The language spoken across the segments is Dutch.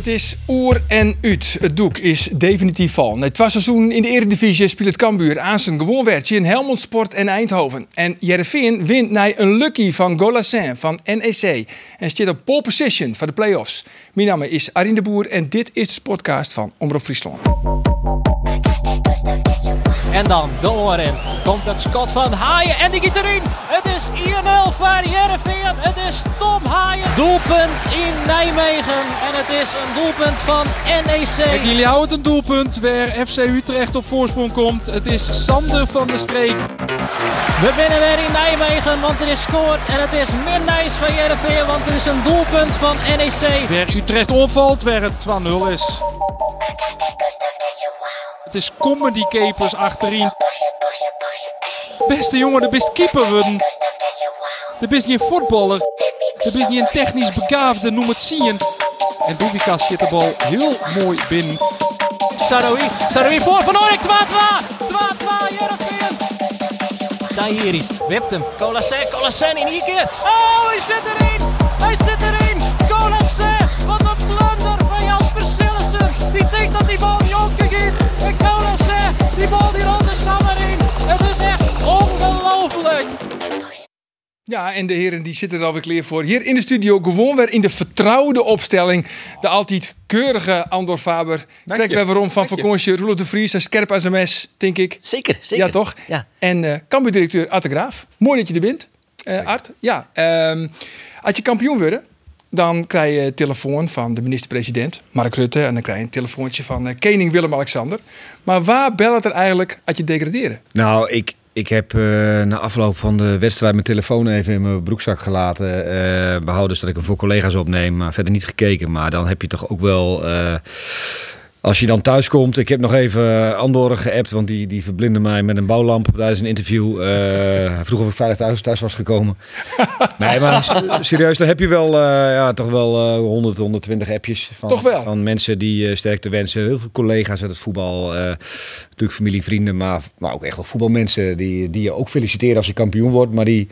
Het is oer en uit. Het doek is definitief val. Het was seizoen in de Eredivisie speelt Cambuur aan zijn gewoon wedstrijd in Helmond Sport en Eindhoven. En Jereveen wint naar een lucky van Golassin van NEC. En staat op pole position voor de play-offs. Mijn naam is Arine de Boer en dit is de podcast van Omroep Friesland. En dan de oren. Komt het schot van Haaien en die gaat erin. Het is 1-0 voor. Het is Tom Haaien. Doelpunt in Nijmegen. En het is een doelpunt van NEC. Jullie houden het een doelpunt waar FC Utrecht op voorsprong komt. Het is Sander van der Streek. We winnen weer in Nijmegen, want er is scoort. En het is Midnijs van Jereveen, want het is een doelpunt van NEC. Waar Utrecht opvalt, waar het 2-0 is. Het is comedy capers achterin. Beste jongen, de beste keeper worden. De best niet een voetballer. De best niet een technisch begaafde, noem het zien. En Doevikas zit de bal heel mooi binnen. Saroui, Saroui voor Van Oorik, 2-2. 2-2 Jereveen. Tahiri, wipt hem. Colassin, Colassin in één keer. Oh, hij zit erin. Hij zit erin. Colassin, wat een blunder van Jasper Sillissen. Die denkt dat die bal niet opgegeven. En Colassin, die bal die rond de Sammer in. Het is echt ongelooflijk. Ja, en de heren die zitten er alweer klaar voor. Hier in de studio gewoon weer in de vertrouwde opstelling. De altijd keurige Andor Faber. Je. wij waarom van vakantie. Roelof de Vries en scherp als een mes, denk ik. Zeker, zeker. Ja, toch? Ja. En eh Cambuur-directeur Art de Graaf. Mooi dat je er bent, eh, Art. Ja, ehm, als je kampioen wordt, dan krijg je een telefoon van de minister-president, Mark Rutte. En dan krijg je een telefoontje van eh, koning Willem-Alexander. Maar waar belt er eigenlijk als je degraderen? Nou, ik, ik heb eh, na afloop van de wedstrijd mijn telefoon even in mijn broekzak gelaten. eh behouden zodat ik hem voor collega's opneem, maar verder niet gekeken. Maar dan heb je toch ook wel. Als je dan thuis komt, ik heb nog even Andorra geappt, want die, die verblindde mij met een bouwlamp tijdens een interview. Eh, hij vroeg of ik veilig thuis, thuis was gekomen. nee, maar serieus, dan heb je wel, eh, ja, toch wel eh 100, 120 appjes van, Toch wel? van mensen die eh, sterkte wensen. Heel veel collega's uit het voetbal, eh, natuurlijk familie, vrienden, maar, maar ook echt wel voetbalmensen die, die je ook feliciteren als je kampioen wordt. Maar die,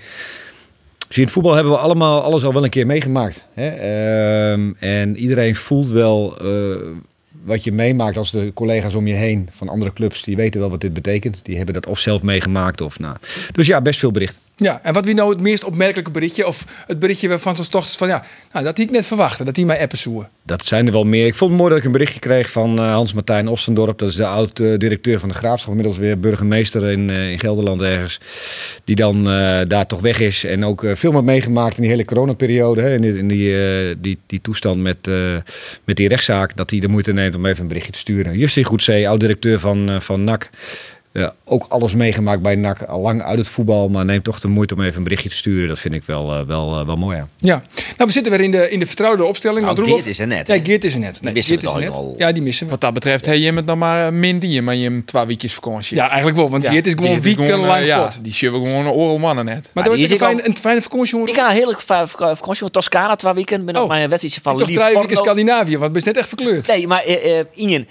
Zie in het voetbal hebben we allemaal alles al wel een keer meegemaakt. Hè? Ehm, en iedereen voelt wel eh, wat je meemaakt als de collega's om je heen van andere clubs. Die weten wel wat dit betekent. Die hebben dat of zelf meegemaakt. Of, nou. Dus ja, best veel bericht. Ja, en wat wie nou het meest opmerkelijke berichtje? Of het berichtje waarvan ze toch van ja, nou, dat die ik net verwachtte, dat die mij appen zoeken. Dat zijn er wel meer. Ik vond het mooi dat ik een berichtje kreeg van eh, Hans-Martijn Ostendorp. Dat is de oud-directeur van de Graafschap. Inmiddels weer burgemeester in, eh, in Gelderland ergens. Die dan eh, daar toch weg is. En ook eh, veel heeft meegemaakt in die hele coronaperiode. Hè, in die, in die, eh, die, die toestand met, eh, met die rechtszaak. Dat hij de moeite neemt om even een berichtje te sturen. Justin Goedzee, oud-directeur van, eh, van NAC. Ja, ook alles meegemaakt bij NAC. Al lang uit het voetbal. Maar neemt toch de moeite om even een berichtje te sturen. Dat vind ik wel, eh, wel, eh, wel mooi. Ja. Ja, nou we zitten weer in de, in de vertrouwde opstelling. Nou, want Geert is er net, Ja, hè? Geert is er net. Nee, missen Geert we is er net. al. Ja, die missen we. Wat dat betreft, heb je het nog maar min die, maar je hem twee weekjes vakantie. Ja, eigenlijk wel, want Ja, Geert is gewoon die wekenlang eh, ja. Die zullen gewoon een oral mannen net. Maar die dat was is een fijne, een fijne vakantie, hoor. Ik ga heerlijk va- va- vakantie in Toscana twee weken. Ben Oh. op mijn wedstrijdje van Ik toch Lief drie weken. Scandinavië, want het is net echt verkleurd. Nee, maar eh, eh, Injen,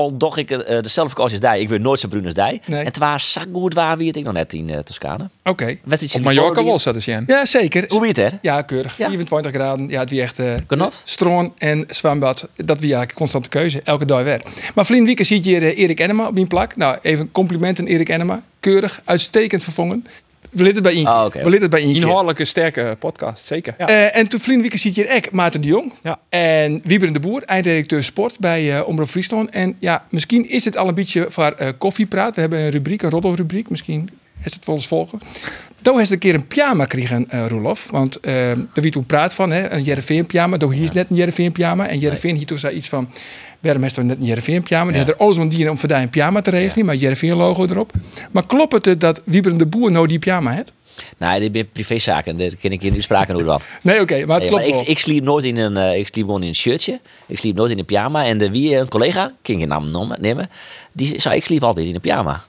al doch ik eh, dezelfde vakantie als die, ik weet nooit zo bruin als die. Nee. En het was zo goed waar wie het ik nog net in eh, Toscana. Oké. Wedstrijdje Op in Mallorca wel, zat is Jan. Ja, zeker. Hoe wie het hè? Ja, keurig. Ja. 24 graden. Ja, het wie echt... eh Genot. Stroon en zwembad. Dat wie eigenlijk constante keuze. Elke dag weer. Maar Vlien Wieken ziet hier eh, Erik Enema op die plak. Nou, even complimenten Erik Enema. Keurig, uitstekend vervangen. We litten het bij één keer. Ah. We litten bij. Inhoudelijke, sterke podcast, zeker. Ja. Eh, en toen Vlien Wieken ziet hier ook Maarten de Jong. Ja. En Wieberen de Boer, eindredacteur sport bij eh Omroep Friesland. En ja, misschien is het al een beetje voor eh, koffiepraat. We hebben een rubriek, een roddelrubriek. Misschien is het wel eens volgen. Toen heeft een keer een pyjama gekregen, eh Roelof. Want eh daar wie toen praat van, hè, een Jereveen pyjama. Toen hier is net een Jereveen pyjama. En Jereveen hier toen zei iets van... Waarom is er net een Jereveen pyjama? Die had er alles om die om voor die een pyjama te regelen. Maar Jereveen logo erop. Maar klopt het dat Wieberen de Boer nou die pyjama heeft? Nee, dit zijn privézaken. Daar ken ik je nu spraken hoe dan. Nee, oké. maar het Nee, klopt maar wel. ik, ik sliep nooit in een, eh, ik sliep gewoon in een shirtje. Ik sliep nooit in een pyjama. En de wie een collega, kan je naam nemen, die zei ik sliep altijd in een pyjama.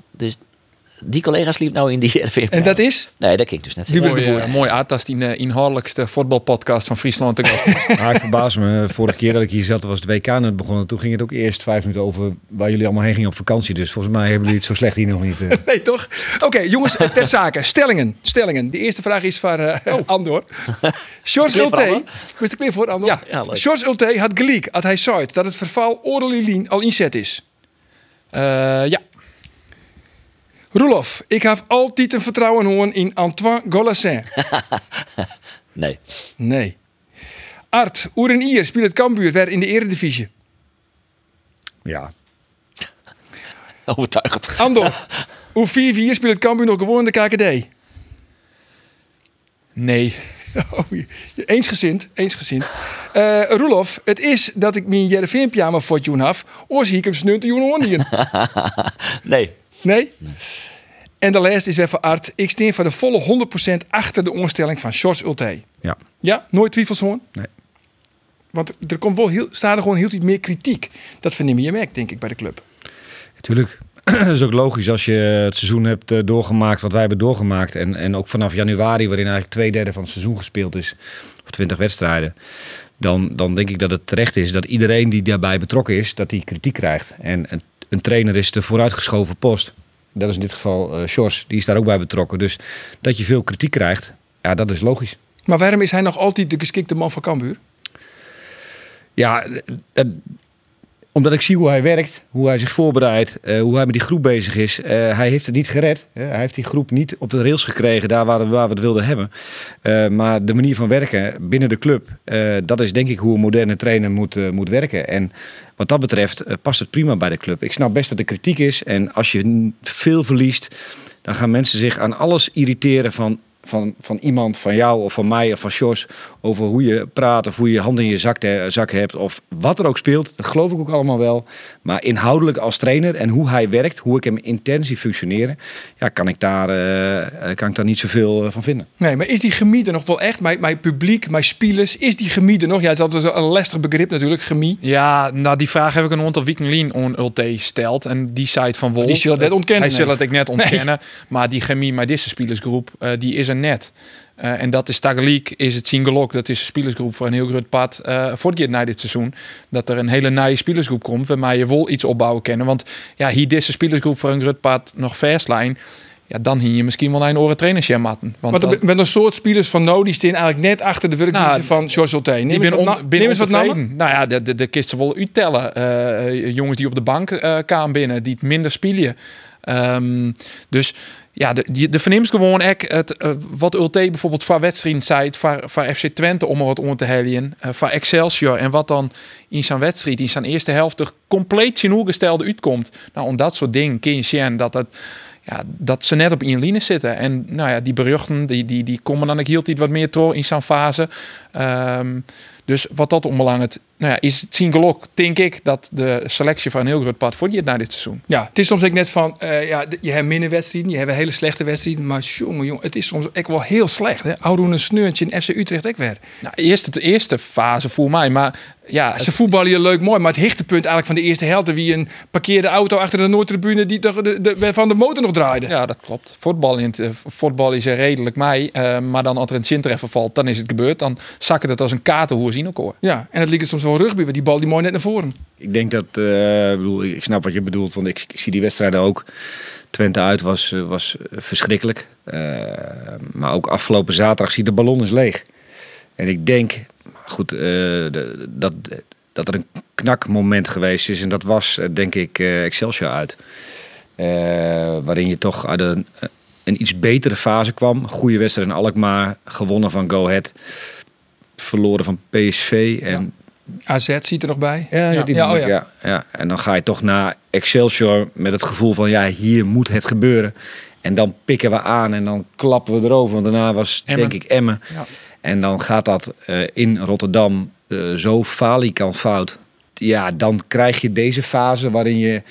Die collega sliep nou in die RV. En dat is? Nee, dat kijk ik dus net. Hubert de Mooi, Boer. eh, mooi Aad, die uh, inhoudelijkste voetbalpodcast van Friesland te gast. Maar ik verbaas me. Vorige keer dat ik hier zat, was het WK net begonnen. Toen ging het ook eerst vijf minuten over waar jullie allemaal heen gingen op vakantie. Dus volgens mij hebben jullie het zo slecht hier nog niet. eh. Nee, toch? Oké, jongens, eh, ter zake. Stellingen. Stellingen. De eerste vraag is van eh Andor. George Ulte. Is het klaar voor Andor? Ja, ja. George Ulte had gelijk als hij zei dat het verval Orelilien al inzet is. Eh, ja, Roelof, ik heb altijd een vertrouwen hoorn in Antoine Golassin. Nee. Nee. Art, Oerenier speelt het Cambuur weer in de eredivisie. Ja. Overtuigend. Andor, hoe 4-4 speelt het Cambuur nog gewoon in de KKD? nee. Oh, eensgezind, eensgezind. Eh Roelof, het is dat ik mijn Jereveen pyjama voor Joen af. Oors ik hem snunt Joen Hoornien. Nee. Nee? En de laatste is even Art. Ik steen voor de volle 100% achter de onstelling van George Ulte. Ja. Ja, nooit twijfels hoor. Nee. Want er komt wel heel, staat er gewoon heel iets meer kritiek. Dat verneem je merk, denk ik, bij de club. Natuurlijk. Dat is ook logisch als je het seizoen hebt eh, doorgemaakt wat wij hebben doorgemaakt. En, en ook vanaf januari, waarin eigenlijk twee derde van het seizoen gespeeld is. Of twintig wedstrijden. Dan, dan denk ik dat het terecht is dat iedereen die daarbij betrokken is, dat die kritiek krijgt. En een, een trainer is de vooruitgeschoven post. Dat is in dit geval eh Sjors, die is daar ook bij betrokken. Dus dat je veel kritiek krijgt, ja, dat is logisch. Maar waarom is hij nog altijd de geschikte man van Cambuur? Ja, dat- omdat ik zie hoe hij werkt, hoe hij zich voorbereidt, eh, hoe hij met die groep bezig is. Eh, hij heeft het niet gered. hè. Hij heeft die groep niet op de rails gekregen, daar waar, waar we het wilden hebben. Eh, maar de manier van werken binnen de club, eh, dat is denk ik hoe een moderne trainer moet, eh, moet werken. En wat dat betreft eh, past het prima bij de club. Ik snap best dat er kritiek is. En als je veel verliest, dan gaan mensen zich aan alles irriteren van, van, van iemand, van jou of van mij of van Sjors. Over hoe je praat of hoe je je hand in je zak, eh, zak hebt of wat er ook speelt. Dat geloof ik ook allemaal wel. Maar inhoudelijk als trainer en hoe hij werkt, hoe ik hem intern zie functioneren, ja, kan, ik daar, eh, eh, kan ik daar niet zoveel van vinden. Nee, maar is die chemie er nog wel echt? Mijn, mijn publiek, mijn spelers, is die chemie er nog? Ja, het is altijd een lastig begrip natuurlijk, chemie. Ja, nou die vraag heb ik een aantal weken geleden aan Ulte gesteld. En die zei het van Wolf. Die zal het net ontkennen, Hij nee. zal het ik net ontkennen. Maar die chemie met deze spelersgroep, eh, die is er net. Eh, en dat is tegelijk is het Singelok. Dat is een spelersgroep voor een heel groot pad. eh voortgeet na dit seizoen. Dat er een hele nieuwe spelersgroep komt. Waarmee je wel iets opbouwen kennen. Want ja, hier deze spelersgroep voor een groot pad nog verstlijn. Ja, dan hier je misschien wel een oren trainersje matten. Want er met een soort spelers van no, die staan eigenlijk net achter de werkwijze Nou, van George Ulte. Neem neem eens wat namen. Nou ja, de, de, de kist ze wel uittellen. Eh, jongens die op de bank eh kwamen binnen, die het minder spelen. Ehm, dus ja, de, de gewoon echt het, eh, wat Ulte bijvoorbeeld voor wedstrijden zei, voor, voor FC Twente om er wat om te helien, eh voor Excelsior en wat dan in zijn wedstrijd, in zijn eerste helft er compleet zijn gestelde uitkomt. Nou, om dat soort dingen kun je zien dat het ja, dat ze net op één linie zitten. En nou ja, die berichten die, die, die komen dan ook hield iets wat meer terug in zijn fase. Ehm, dus wat dat onbelangrijk nou ja, is het ook, denk ik, dat de selectie van een heel groot pad naar dit seizoen. Ja, het is soms ook net van, eh, ja, je hebt minder wedstrijden, je hebt hele slechte wedstrijden, maar jongen, jongen, het is soms ook wel heel slecht. Hè? Oudoen een sneurtje in FC Utrecht ook weer. Nou, eerst de eerste fase voor mij, maar ja, Ze voetballen je leuk mooi, maar het hichtepunt eigenlijk van de eerste helft, wie een parkeerde auto achter de Noordtribune die de, de, de- van de motor nog draaide. Ja, dat klopt. Voetbal, in het, eh, voetbal is er redelijk mij. eh, maar dan als er een zintreffer valt, dan is het gebeurd. Dan zakken het als een kaartenhoer zien ook hoor. Ja, en het liep soms wel rugby, want die bal die mooi net naar voren. Ik denk dat, eh, ik bedoel, ik snap wat je bedoelt, want ik, ik zie die wedstrijden ook. Twente uit was, eh, was verschrikkelijk. Eh, maar ook afgelopen zaterdag zie je de ballon is leeg. En ik denk, goed, eh, dat, dat er een knakmoment geweest is. En dat was, denk ik, eh, Excelsior uit. Eh, waarin je toch uit een, een iets betere fase kwam. Goede wedstrijd in Alkmaar, gewonnen van Go Ahead. Verloren van PSV en AZ ziet er nog bij. ja, ja, Ja. die Ja, oh ja. ja. ja. En dan ga je toch naar Excelsior met het gevoel van ja, hier moet het gebeuren. En dan pikken we aan en dan klappen we erover. Want daarna was Emmen. denk ik Emmen. Ja. En dan gaat dat eh, in Rotterdam eh, zo falikant fout. Ja, dan krijg je deze fase waarin je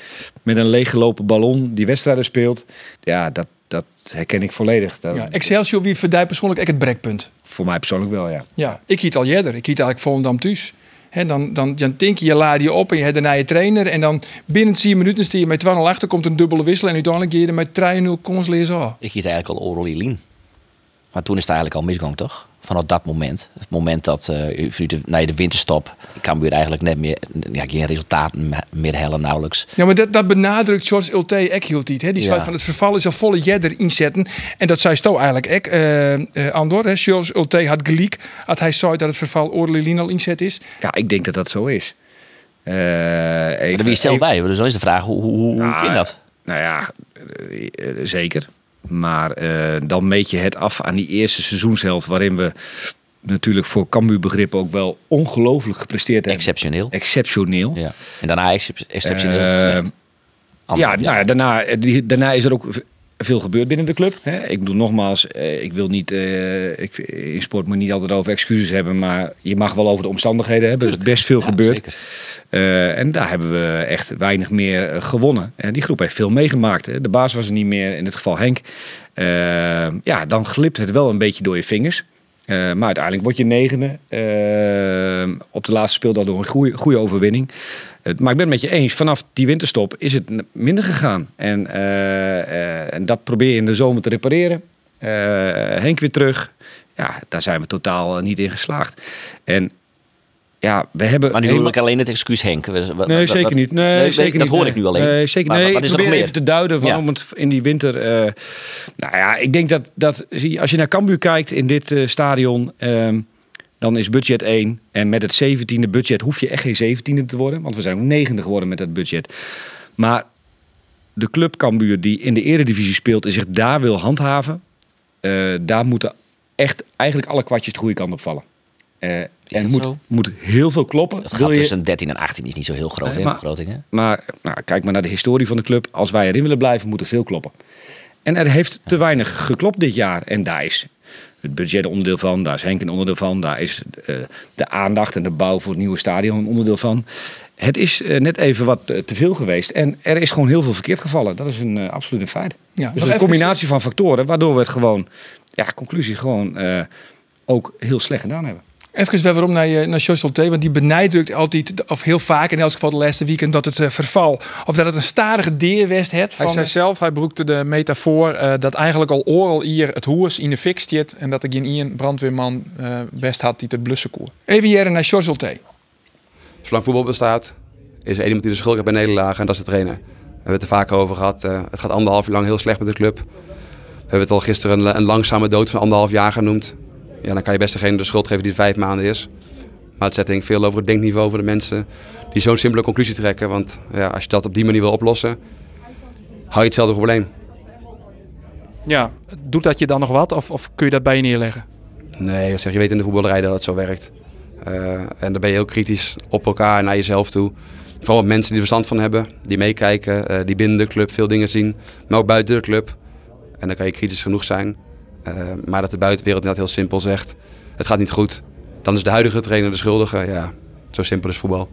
met een leeggelopen ballon die wedstrijden speelt. Ja, dat, dat herken ik volledig. Dat, Ja, Excelsior wie verdijt persoonlijk echt het brekpunt. Voor mij persoonlijk wel, ja. Ja, ik hiet al eerder. Ik hiet eigenlijk Volendam thuis. Hè, dan, dan, dan denk je, je laat je op en je hebt daarna je trainer. En dan binnen 10 minuten sta je met 12 achter, komt een dubbele wissel. En uiteindelijk je er met 3-0 kons lezen af. Ik hield eigenlijk al Orly Lien. Maar toen is het eigenlijk al misgang, toch? Vanaf dat moment. Het moment dat uh, na de winterstop... kan weer eigenlijk net meer... Ja, geen resultaten meer hellen nauwelijks. Ja, maar dat, dat benadrukt George Ulte ek hield niet. Hè? Die zei Ja. van het verval is een volle jedder inzetten. En dat zei Sto eigenlijk ook, eh eh, Andor. Hè? George Ulte had gelijk. Had hij zei dat het verval Oorlelien al inzet is. Ja, ik denk dat dat zo is. Eh, Maar even- daar ben je zelf even- bij. Dus dan is de vraag, hoe, hoe, hoe Nou, kan dat? Nou ja, zeker. Maar eh, dan meet je het af aan die eerste seizoenshelft... waarin we natuurlijk voor Cambuur begrippen ook wel ongelooflijk gepresteerd hebben. Exceptioneel. Exceptioneel. Ja. En daarna excep- exceptioneel Eh, slecht. Ja, nou daarna, eh, die, daarna is er ook veel gebeurd binnen de club. Hè. Ik bedoel nogmaals, eh, ik wil niet, eh, ik, in sport moet je niet altijd over excuses hebben, maar je mag wel over de omstandigheden hebben. Er is best veel Ja, gebeurd. Eh, en daar hebben we echt weinig meer gewonnen. En die groep heeft veel meegemaakt. Hè. De baas was er niet meer, in dit geval Henk. Ja, dan glipt het wel een beetje door je vingers. Eh, maar uiteindelijk word je negende. Eh, op de laatste speeldag door een goede, goede overwinning. Maar ik ben het met je eens, vanaf die winterstop is het minder gegaan. En, eh, en dat probeer je in de zomer te repareren. Henk weer terug. Ja, daar zijn we totaal niet in geslaagd. En ja, we hebben... Maar nu helemaal- hoor ik alleen het excuus Henk. Nee, zeker niet. Nee, zeker dat niet. hoor ik nu alleen. Nee, zeker, Maar nee, wat is ik er probeer meer? even te duiden het in die winter... eh, nou ja, ik denk dat, dat als je naar Cambuur kijkt in dit eh, stadion... ehm, dan is budget 1. En met het 17e budget hoef je echt geen 17e te worden. Want we zijn ook negende geworden met dat budget. Maar de club Cambuur die in de eredivisie speelt... en zich daar wil handhaven... eh, daar moeten echt eigenlijk alle kwartjes de goede kant op vallen. Eh, en moet, zo? moet heel veel kloppen. Het gaat je- tussen 13 en 18 is niet zo heel groot Nee, in maar- Groningen. maar nou, kijk maar naar de historie van de club. Als wij erin willen blijven, moet er veel kloppen. En er heeft te weinig geklopt dit jaar. En daar is het budget een onderdeel van. Daar is Henk een onderdeel van. Daar is eh, de aandacht en de bouw voor het nieuwe stadion een onderdeel van. Het is eh, net even wat te veel geweest. En er is gewoon heel veel verkeerd gevallen. Dat is een absoluut een feit. Ja, dus een combinatie van factoren. Waardoor we het gewoon, ja, conclusie gewoon eh, ook heel slecht gedaan hebben. Even weer waarom naar, je- naar Ulte. Want die benadrukt altijd, of heel vaak in elk geval de laatste weekend... dat het eh, verval, of dat het een stadige deerwest heeft. Hij Van, zei zelf, hij broekte de metafoor eh, dat eigenlijk al oral hier het hoers in de fik stiet en dat er geen één brandweerman eh, best had die het blussen koer. Even hier naar Ulte. Zolang voetbal bestaat, is er één iemand die de schuld heeft bij nederlagen en dat is de trainer. We hebben het er vaker over gehad. eh, het gaat anderhalf jaar lang heel slecht met de club. We hebben het al gisteren een, een langzame dood van anderhalf jaar genoemd. Ja, dan kan je best degene de schuld geven die vijf maanden is. Maar het zet denk ik veel over het denkniveau van de mensen die zo'n simpele conclusie trekken. Want ja, als je dat op die manier wil oplossen, hou je hetzelfde probleem. Ja, doet dat je dan nog wat of, of kun je dat bij je neerleggen? Nee, zeg, je weet in de voetballerij dat het zo werkt. Eh, en dan ben je heel kritisch op elkaar en naar jezelf toe. Vooral op mensen die er verstand van hebben, die meekijken, eh, die binnen de club veel dingen zien, maar ook buiten de club. En dan kan je kritisch genoeg zijn. Eh, maar dat de buitenwereld inderdaad heel simpel zegt, het gaat niet goed. Dan is de huidige trainer de schuldige. Ja, zo simpel is voetbal.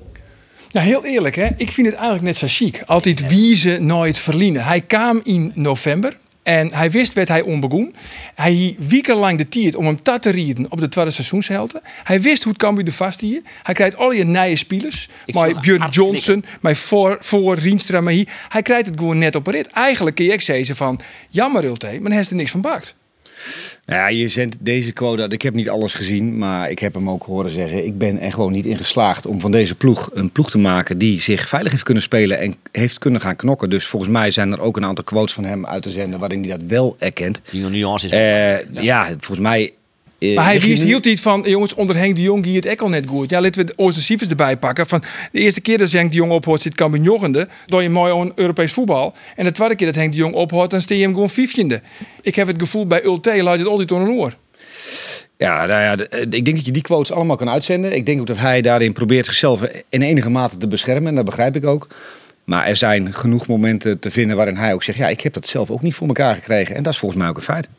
Ja, heel eerlijk, hè? ik vind het eigenlijk net zo chic. Altijd wiezen, nooit verliezen. Hij kwam in november en hij wist wat hij onbegon. Hij wekenlang de tijd om hem te te rieden op de tweede seizoenshelte. Hij wist hoe het Cambuur de vast hier. Hij krijgt al je nieuwe spelers. Maar zag Björn Johnson, maar voor, voor Rienstra, maar hier. Hij krijgt het gewoon net op een rit. Eigenlijk kun je ook zeggen van, jammer Ulte, maar hij heeft er niks van bakt. Nou ja, je zendt deze quote. Ik heb niet alles gezien, maar ik heb hem ook horen zeggen. Ik ben er gewoon niet in geslaagd om van deze ploeg een ploeg te maken die zich veilig heeft kunnen spelen en heeft kunnen gaan knokken. Dus volgens mij zijn er ook een aantal quotes van hem uit te zenden waarin hij dat wel erkent. Die nuance is... Eh, ja. volgens mij. Eh, Maar hij wist hield iets van, jongens, onder Henk de Jong hier het ekkel net goed. Ja, laten we de Ooster Sievers erbij pakken. Van de eerste keer dat Henk de Jong ophoort, zit Cambuur. Door je mooi aan Europees voetbal. En de tweede keer dat Henk de Jong ophoort, dan steen je hem gewoon vijftiende. Ik heb het gevoel bij Ulte, laat het altijd onder een oor. Ja, nou ja, eh, ik denk dat je die quotes allemaal kan uitzenden. Ik denk ook dat hij daarin probeert zichzelf in enige mate te beschermen. En dat begrijp ik ook. Maar er zijn genoeg momenten te vinden waarin hij ook zegt... ja, ik heb dat zelf ook niet voor elkaar gekregen. En dat is volgens mij ook een feit.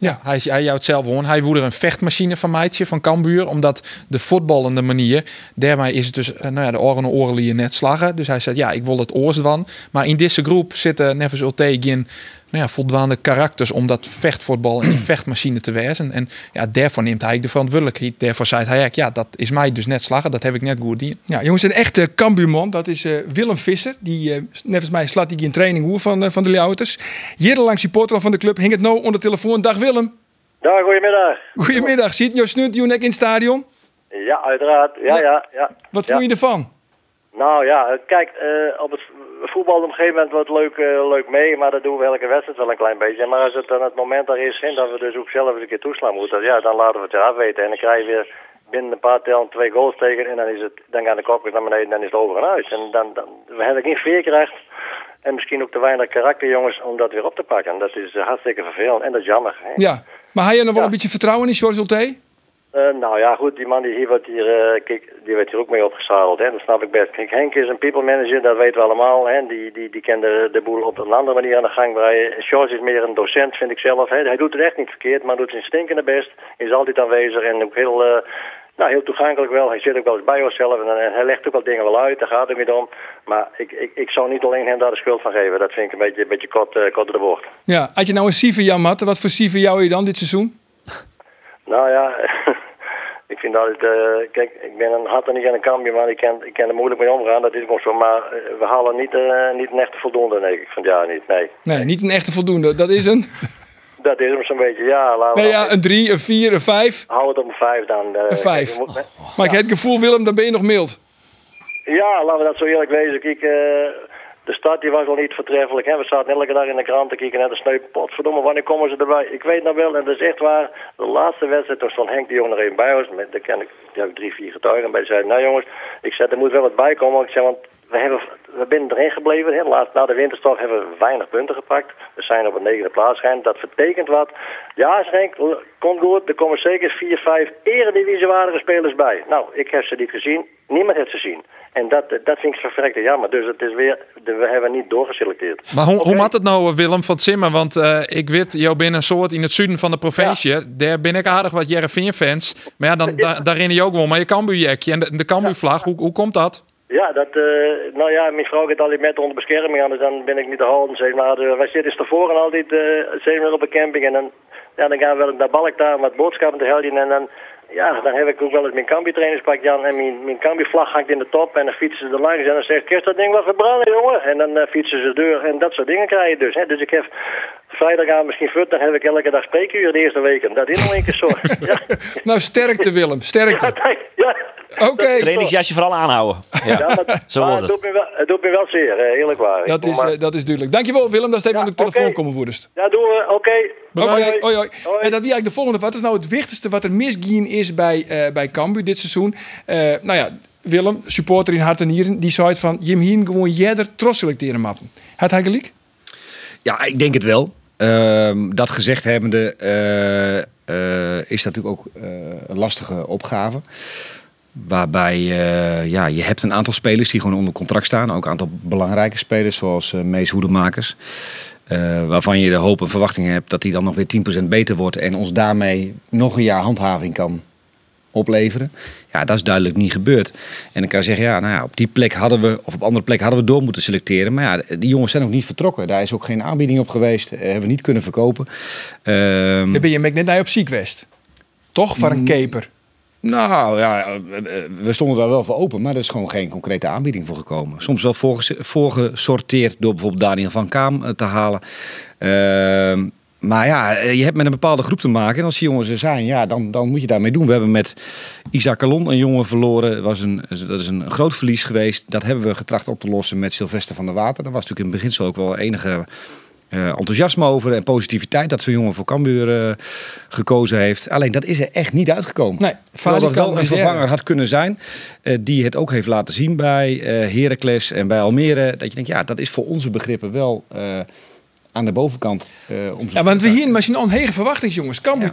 Ja, hij, hij jou het zelf hoor. Hij woedde een vechtmachine van Meidje van Cambuur. Omdat de voetballende manier, daarmee is het dus, eh, nou ja, de oren en oren net slagen. Dus hij zei, ja, ik wil het oorst van. Maar in deze groep zitten Neves Ulte geen nou ja, voldwaande karakters om dat vechtvoetbal en die vechtmachine te wezen. En ja, daarvoor neemt hij de verantwoordelijkheid. Daarvoor zei hij, eigenlijk, ja, dat is mij dus net slagen. Dat heb ik net goed gedaan. Ja, jongens, een echte Cambuurman. Dat is eh, Willem Visser. Die, eh, net als mij, slaat hij in training hoe van, eh, van de Leeuwters. Jarenlang supporter van de club. Hing het nou onder de telefoon. Dag Willem. Dag, goedemiddag. Goedemiddag. Ziet je snunt je nek in het stadion? Ja, uiteraard. Ja, ja, ja. Wat Ja. vond je ervan? Nou ja, kijk, eh, op het voetbal op een gegeven moment wordt leuk, eh, leuk mee, maar dat doen we elke wedstrijd wel een klein beetje. Maar als het dan het moment er is, hè, dat we dus ook zelf eens een keer toeslaan moeten, ja, dan laten we het eraf weten. En dan krijg je weer binnen een paar tellen twee goals tegen en dan, is het, dan gaan de kopjes naar beneden en dan is het over en uit. En dan, dan we hebben geen veerkracht en misschien ook te weinig karakter, jongens, om dat weer op te pakken. Dat is eh, hartstikke vervelend en dat is jammer. Hè. Ja. Maar had je nog wel Ja. een beetje vertrouwen in George Ulte? Eh, nou ja, goed, die man die hier wordt hier, eh, kijk, die werd hier ook mee opgezadeld, hè, dat snap ik best. Kijk, Henk is een people manager, dat weten we allemaal, hè, die, die, die kent de, de boel op een andere manier aan de gang. George is meer een docent, vind ik zelf. Hè. Hij doet het echt niet verkeerd, maar doet zijn stinkende best, is altijd aanwezig en ook heel, eh, nou, heel toegankelijk wel. Hij zit ook wel eens bij onszelf en, en hij legt ook wel dingen wel uit, daar gaat het niet om. Maar ik, ik, ik zou niet alleen hem daar de schuld van geven, dat vind ik een beetje, een beetje kort, kort de bocht. Ja. Had je nou een Sieve Jan had, wat voor Sieve jou je dan dit seizoen? Nou ja, ik vind altijd, eh, kijk, ik ben een hart en niet aan een kampje, maar ik kan, ik kan er moeilijk mee omgaan, dat is gewoon zo. Maar eh, we halen niet, eh, niet een echte voldoende, nee, ik vind ja niet, nee. Nee, niet een echte voldoende. Dat is een... Dat is hem zo'n beetje, ja, laten we Nee, ja, een drie, een vier, een vijf. Hou het op een vijf dan. eh, Een vijf. kijk, we moeten- Maar ik heb het gevoel, Willem, dan ben je nog mild. Ja, laten we dat zo eerlijk wezen. Kijk, eh, de start die was al niet vertreffelijk. Hè. We zaten elke dag in de krant te kijken naar de sneu. Potverdomme, wanneer komen ze erbij? Ik weet nog wel, en dat is echt waar. De laatste wedstrijd, toen stond Henk de Jong nog even bij. Met, daar ken ik, drie, vier getuigen bij. Zeiden, nou jongens, ik zei, er moet wel wat bij komen. Ik zei, want we, hebben, we zijn erin gebleven. Hè. Laatst, na de winterstop hebben we weinig punten gepakt. We zijn op een negende plaats gegaan. Dat betekent wat. Ja, zei Henk, l- komt goed. Er komen zeker vier, vijf eredivisiewaardige spelers bij. Nou, ik heb ze niet gezien. Niemand heeft ze gezien. En dat, dat vind ik verrekte jammer. Dus het is weer, we hebben niet doorgeselecteerd. Maar hoe, hoe maakt het nou, Willem van Zimmer? Want eh, ik weet, jou bent een soort in het zuiden van de provincie. Daar ben ik aardig wat Jereveen-fans. Maar ja, dan, da- daar ren je ook wel. Maar je Cambuur-jekje en de, de Cambuur-vlag, hoe, hoe komt dat? Ja, dat, eh, nou ja, mijn vrouw gaat altijd met onder bescherming aan, dus dan ben ik niet te houden. Zeg maar, wij zitten tevoren altijd uh, zeven uur op een camping en dan, ja, dan gaan we naar Balk daar wat boodschappen te helden en dan, ja, dan heb ik ook wel eens mijn Cambi-trainingspak Jan en mijn, mijn Cambi-vlag hangt in de top en dan fietsen ze er langs en dan zegt kerst dat ding wel verbranden jongen en dan eh, fietsen ze de deur en dat soort dingen krijg je dus. Hè. Dus ik heb vrijdag aan misschien fut, dan heb ik elke dag spreekuur de eerste weken. Dat is nog een keer zo. ja, Nou, sterkte Willem, sterkte. ja, ja. Oké, Trainingsjasje vooral aanhouden. Ja. Ja, maar, Zo maar wordt het, doet me wel, het doet me wel zeer, eerlijk waar. dat is, maar- eh, dat is duidelijk. Dankjewel Willem, dat is even Ja, aan de telefoon komen voerders. Ja, doen we. Oké. Oké, Hoi, hoi, hoi. Hoi. En dat die eigenlijk de volgende. Wat is nou het wichtigste wat er misgien is bij, eh bij Cambuur dit seizoen? Eh, nou ja, Willem, supporter in hart en nieren, die zei het van... Jim Hien gewoon jeder tros selecteren mappen. Had hij gelijk? Ja, ik denk het wel. Ehm, dat gezegd hebbende eh, eh, is dat natuurlijk ook eh, een lastige opgave. Waarbij eh, ja, je hebt een aantal spelers die gewoon onder contract staan. Ook een aantal belangrijke spelers zoals eh Mees Hoedemakers. Eh, waarvan je de hoop en verwachting hebt dat hij dan nog weer 10% beter wordt. En ons daarmee nog een jaar handhaving kan opleveren. Ja, dat is duidelijk niet gebeurd. En dan kan je zeggen, ja, nou ja, op die plek hadden we, of op andere plek hadden we door moeten selecteren. Maar ja, die jongens zijn ook niet vertrokken. Daar is ook geen aanbieding op geweest. Eh, hebben we niet kunnen verkopen. Ehm, Dan ben je net naar op Ziekwest. Toch? Voor Mm. een keper. Nou ja, eh, eh, we stonden daar wel voor open, maar er is gewoon geen concrete aanbieding voor gekomen. Soms wel voorges- voorgesorteerd door bijvoorbeeld Daniel van Kaam eh, te halen. Ehm, maar ja, je hebt met een bepaalde groep te maken. En als die jongens er zijn, ja, dan, dan moet je daarmee doen. We hebben met Isaac Calon een jongen verloren. Dat, was een, dat is een groot verlies geweest. Dat hebben we getracht op te lossen met Sylvester van der Water. Daar was natuurlijk in het beginsel ook wel enige enthousiasme over en positiviteit dat zo'n jongen voor Cambuur eh, gekozen heeft. Alleen dat is er echt niet uitgekomen. Nee, Terwijl dat wel een vervanger had kunnen zijn. eh, die het ook heeft laten zien bij eh Heracles en bij Almere. Dat je denkt, ja, dat is voor onze begrippen wel eh, aan de bovenkant. eh om Ja, want we hier misschien al een hege verwachting, jongens. Cambuur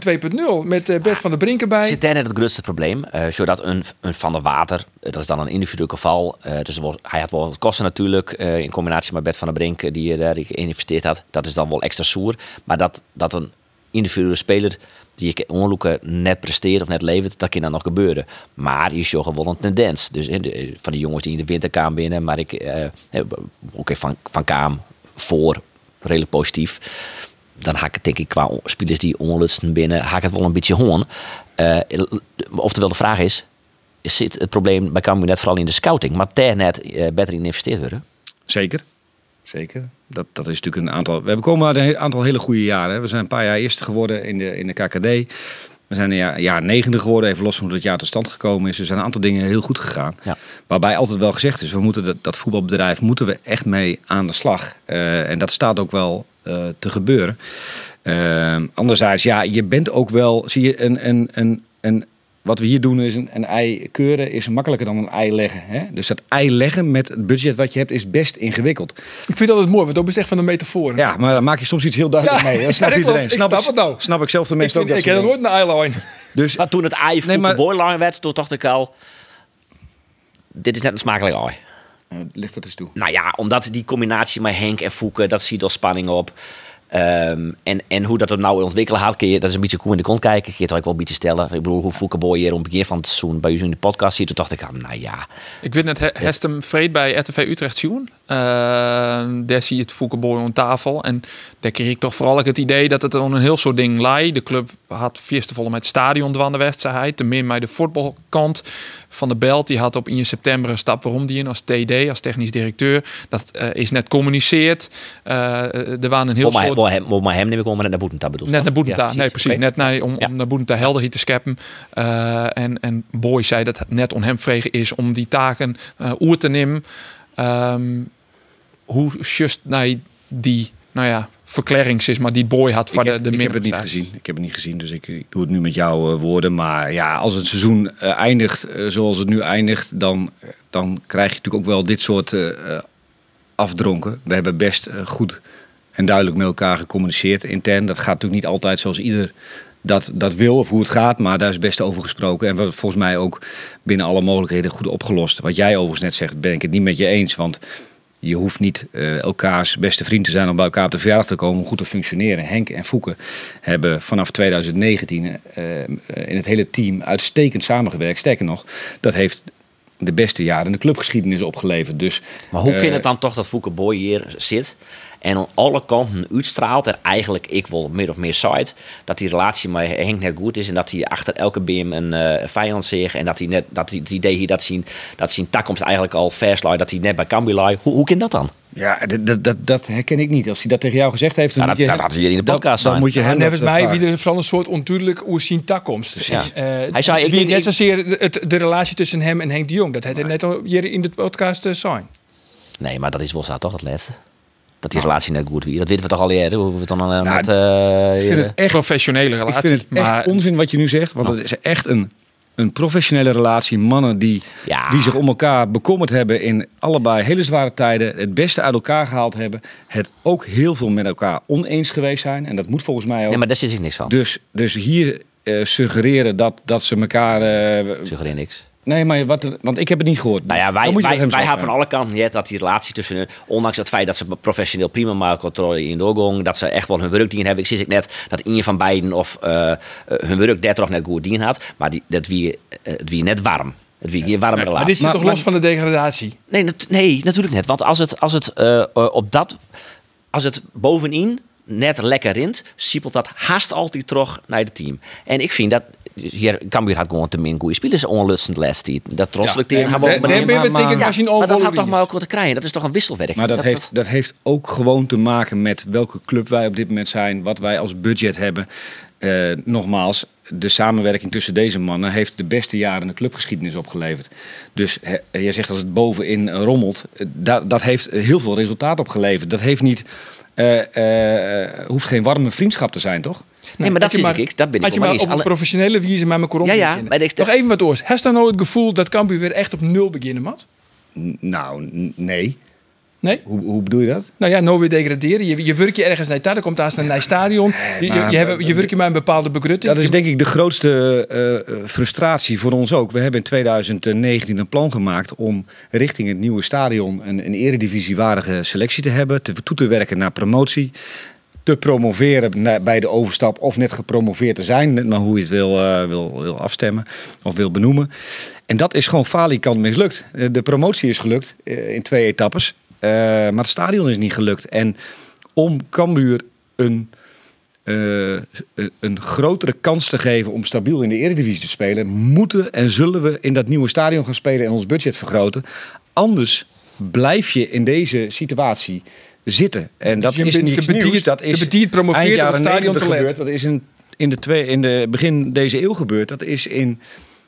2.0 met eh, Bert van der Brink erbij. Zit daar net het grootste probleem. eh, zodat een, een Van der Water, dat is dan een individueel geval. eh, dus wel- hij had wel wat kosten natuurlijk. eh, in combinatie met Bert van der Brink, die je daar geïnvesteerd had. Dat is dan wel extra soer. Maar dat, dat een individuele speler die je onloeken net presteert of net levert, dat kan dan nog gebeuren. Maar je ziet gewoon een tendens. Dus de- van die jongens die in de winterkamer binnen, maar ik, eh, eh, oké, van, van Kaam voor redelijk positief. Dan haak ik denk ik qua spelers die onlutsten binnen, haak het wel een beetje hoorn. Eh, oftewel de vraag is, zit het probleem bij Cambuur net vooral in de scouting? Maar daar net eh, beter in geïnvesteerd worden? Zeker. Zeker. Dat, dat is natuurlijk een aantal. We hebben komen uit een aantal hele goede jaren. We zijn een paar jaar eerste geworden in de, in de KKD. We zijn een jaar, jaar negende geworden, even los van hoe het jaar tot stand gekomen is. Er zijn een aantal dingen heel goed gegaan. Ja. Waarbij altijd wel gezegd is, we moeten dat, dat voetbalbedrijf moeten we echt mee aan de slag. Eh, en dat staat ook wel eh, te gebeuren. Uh, anderzijds, ja, je bent ook wel, zie je, een, een, een, een wat we hier doen is een, een ei keuren is makkelijker dan een ei leggen. Hè? Dus dat ei leggen met het budget wat je hebt is best ingewikkeld. Ik vind dat het mooi, want dat is echt van de metafoor. Ja, maar dan maak je soms iets heel duidelijk Ja, mee. Dat snapt ja, dat iedereen. Ik snap ik, het nou. Snap ik zelf de mensen ook. dat ik heb nooit een eyeline. Dus Maar toen het ei Nee, maar- lang werd, toen dacht ik al... Dit is net een smakelijk ei. Ligt dat eens toe. Nou ja, omdat die combinatie met Henk en Fouke, dat ziet al spanning op. Ehm, en, en hoe dat er nou ontwikkelen gaat, kun je, dat is een beetje koe in de kont kijken. Kun je het ook wel een beetje stellen. Ik bedoel, hoe Fouke Boy hier op het begin van het seizoen bij jullie in de podcast ziet. Toen dacht ik, ah, nou ja, Ik weet net, he- heeft hem vreed bij RTV Utrecht zien. Eh, daar zie je het Foukeboy aan tafel. En daar kreeg ik toch vooral het idee dat het dan een heel soort ding lei. De club had volle met het stadion dwan de wedstrijd. Te min bij de voetbalkant van de Belt. Die had op 1 september een stap waarom die in als TD, als technisch directeur. Dat eh, is net communiceerd. Eh, er waren een heel Om maar, soort... om hem, om maar hem neem ik om, maar net naar Boetenta bedoel Net naar Boetenta, Ja, nee precies. Net naar, om, Ja. om naar Boetenta helderheid te scheppen. Eh, en, en Boy zei dat het net on hem vregen is om die taken eh oer te nemen. Ehm, hoe just naar die, nou ja, verklarings is, maar die Boy had ik heb, de, de ik heb het niet gezien. Ik heb het niet gezien, dus ik, ik doe het nu met jouw eh, woorden. Maar ja, als het seizoen eh, eindigt eh, zoals het nu eindigt, dan, dan krijg je natuurlijk ook wel dit soort afdronken. We hebben best goed en duidelijk met elkaar gecommuniceerd intern. Dat gaat natuurlijk niet altijd zoals ieder dat, dat wil of hoe het gaat, maar daar is best over gesproken. En we hebben volgens mij ook binnen alle mogelijkheden goed opgelost. Wat jij overigens net zegt, ben ik het niet met je eens. Want je hoeft niet eh, elkaars beste vriend te zijn om bij elkaar op de verjaardag te komen om goed te functioneren. Henk en Fouke hebben vanaf 2019 eh, eh, in het hele team uitstekend samengewerkt. Sterker nog, dat heeft de beste jaren in de clubgeschiedenis opgeleverd. Dus, Maar hoe eh, kan het dan toch dat Fouke Boy hier zit en aan alle kanten uitstraalt en eigenlijk ik wil meer of meer site dat die relatie met Henk net goed is en dat hij achter elke beam een eh, vijand zich en dat hij net dat hij het idee hier dat zien dat zijn takkomst eigenlijk al vers lag, dat hij net bij lag. Hoe, hoe kan dat dan? Ja, dat, dat, dat, dat herken ik niet. Als hij dat tegen jou gezegd heeft, dan Ja, moet dat- had hier in de dan- podcast Dan, zijn. moet je Ja, hem dat, eh, mij wie er vooral een soort onduidelijk hoe zien takkomst. Precies. Eh, Hij zei, ik denk- net ik- zozeer het, de relatie tussen hem en Henk de Jong. Dat had hij net al hier in de podcast uh, zijn. Nee, maar dat is wel zo toch het laatste. Dat die relatie net goed weer. Dat weten we toch al eerder. Hoe we het dan Nou, met, eh, Ik vind het echt Professionele Ik relatie. vind het echt maar onzin wat je nu zegt. Want het is echt een, een professionele relatie. Mannen die, Ja. die zich om elkaar bekommerd hebben in allebei hele zware tijden. Het beste uit elkaar gehaald hebben. Het ook heel veel met elkaar oneens geweest zijn. En dat moet volgens mij ook. nee, maar daar zit ik niks van. dus, dus hier eh, suggereren dat, dat ze elkaar... eh, Suggereer niks. Nee, maar wat, want ik heb het niet gehoord. Nou ja, wij, wij, van alle kanten ja, dat die relatie tussen hun, ondanks het feit dat ze professioneel prima maken controle in de doorgang, dat ze echt wel hun werk dienen hebben. Ik zie ik net dat een van beiden of eh, eh, hun werk daar toch net goed dien had, maar die, dat wie, eh, het wie net warm. Het wie hier Maar relatie. dit zit Maar- toch maar- los van de degradatie? Nee, nat- nee, natuurlijk net. Want als het, als het op dat, als het bovenin net lekker rint, siepelt dat haast altijd terug naar het team. En ik vind dat hier Cambuur had gewoon te min goede spelers onlutsend les die dat trotselijk nee, tegen maar Ja, je een maar dat had toch maar ook wat te krijgen. Dat is toch een wisselwerking. Maar dat, heeft, dat heeft ook gewoon te maken met welke club wij op dit moment zijn, wat wij als budget hebben. Eh, nogmaals, de samenwerking tussen deze mannen heeft de beste jaren in de clubgeschiedenis opgeleverd. Dus jij zegt als het bovenin rommelt, eh, dat, dat heeft heel veel resultaat opgeleverd. Dat heeft niet, eh, hoeft geen warme vriendschap te zijn, toch? Nee, maar dat zie ik. Dat ben ik Had je maar eens. op een Alle- professionele wijze met elkaar om Ja, ja, maar ik- Nog even wat oors. Heb je nou het gevoel dat Cambuur weer echt op nul beginnen moet? N- Nou, nee. Nee? Hoe, hoe bedoel je dat? Nou ja, nou weer degraderen. Je, je werk je ergens naar daar, dan komt daar een naar stadion. Je, je, maar- je, hebt- je werk je met een bepaalde begrutting. Dat is denk ik de grootste eh, eh, frustratie voor ons ook. We hebben in 2019 een plan gemaakt om richting het nieuwe stadion een, een eredivisiewaardige selectie te hebben. Te, toe te werken naar promotie. Te promoveren bij de overstap of net gepromoveerd te zijn. Net maar hoe je het wil, eh, wil, wil afstemmen of wil benoemen. En dat is gewoon falikant mislukt. Eh, De promotie is gelukt eh, in twee etappes. maar het stadion is niet gelukt. En om Cambuur een, een- een grotere kans te geven om stabiel in de Eredivisie te spelen, moeten en zullen we in dat nieuwe stadion gaan spelen en ons budget vergroten. Anders blijf je in deze situatie zitten. En dat je is niets te bediend- nieuws. Dat is bediend promoveert eind jaren stadion 90 te let. gebeurd. Dat is in, in, de twee, in de begin deze eeuw gebeurd. Dat is in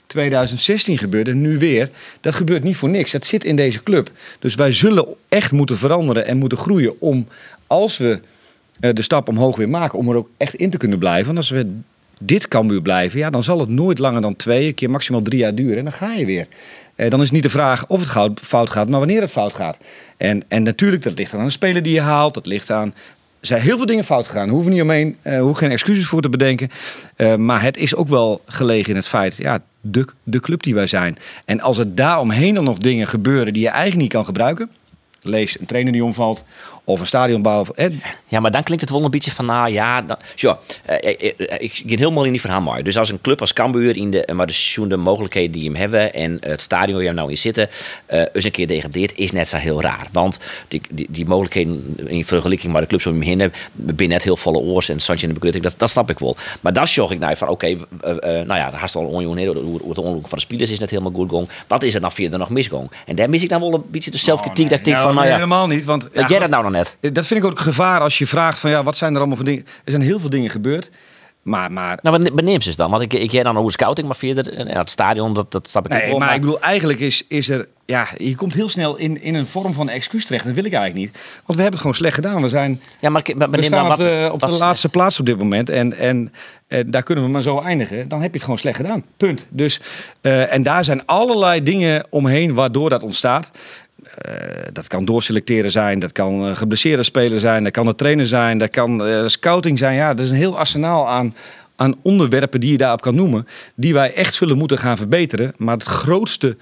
2016 gebeurd en nu weer. Dat gebeurt niet voor niks. Dat zit in deze club. Dus wij zullen echt moeten veranderen en moeten groeien om, als we eh, de stap omhoog weer maken, om er ook echt in te kunnen blijven. Want als we dit Cambuur blijven, ja, dan zal het nooit langer dan twee, een keer maximaal drie jaar duren. En dan ga je weer. Eh, dan is niet de vraag of het fout gaat, maar wanneer het fout gaat. En, en natuurlijk, dat ligt aan de speler die je haalt. Dat ligt aan. Er zijn heel veel dingen fout gegaan. Daar hoeven niet omheen. eh hoeven geen excuses voor te bedenken. Eh, maar het is ook wel gelegen in het feit. Ja, de, de club die wij zijn. En als er daaromheen dan nog dingen gebeuren die je eigenlijk niet kan gebruiken. Lees een trainer die omvalt. Of een stadionbouw. hè, Ja, maar dan klinkt het wel een beetje van, nou ja, dan, zo, eh, ik, ik, ik ging helemaal in die verhaal mooi. Dus als een club als Cambuur, in de, maar de seizoen de mogelijkheden die hem hebben en het stadion waar je hem nou in zitten, eh eens een keer degradeert, is net zo heel raar. Want die, die, die mogelijkheden in vergelijking waar de clubs om hem heen hebben, ben net heel volle oors en Santje in de begrutting, dat, dat snap ik wel. Maar dan zorg ik nou van, oké, eh, eh, nou ja, daar haast al onjoen hoe hoe het ongeluk van de spelers is net helemaal goed gong. Wat is er dan verder nog misgong? En daar mis ik dan wel een beetje de zelfkritiek dat ik denk van, nou ja, helemaal niet. Want, jij dat nou nog net? Dat vind ik ook het gevaar als je vraagt van ja, wat zijn er allemaal voor dingen. Er zijn heel veel dingen gebeurd. Maar, maar Nou, wat beneemt ze dan? Want ik, ik jij dan over scouting, maar verder, en ja, het stadion, dat, dat snap ik Nee, wel. maar ik bedoel, eigenlijk is, is er... Ja, je komt heel snel in, in een vorm van excuus terecht. Dat wil ik eigenlijk niet. Want we hebben het gewoon slecht gedaan. We, zijn, ja, maar, maar, we staan dan op de, op de laatste plaats op dit moment. En, en, eh, daar kunnen we maar zo eindigen. Dan heb je het gewoon slecht gedaan. Punt. Dus, eh, en daar zijn allerlei dingen omheen waardoor dat ontstaat. Eh, dat kan doorselecteren zijn, dat kan eh, geblesseerde speler zijn, dat kan de trainer zijn, dat kan eh, scouting zijn. Ja, er is een heel arsenaal aan, aan onderwerpen die je daarop kan noemen, die wij echt zullen moeten gaan verbeteren. Maar het grootste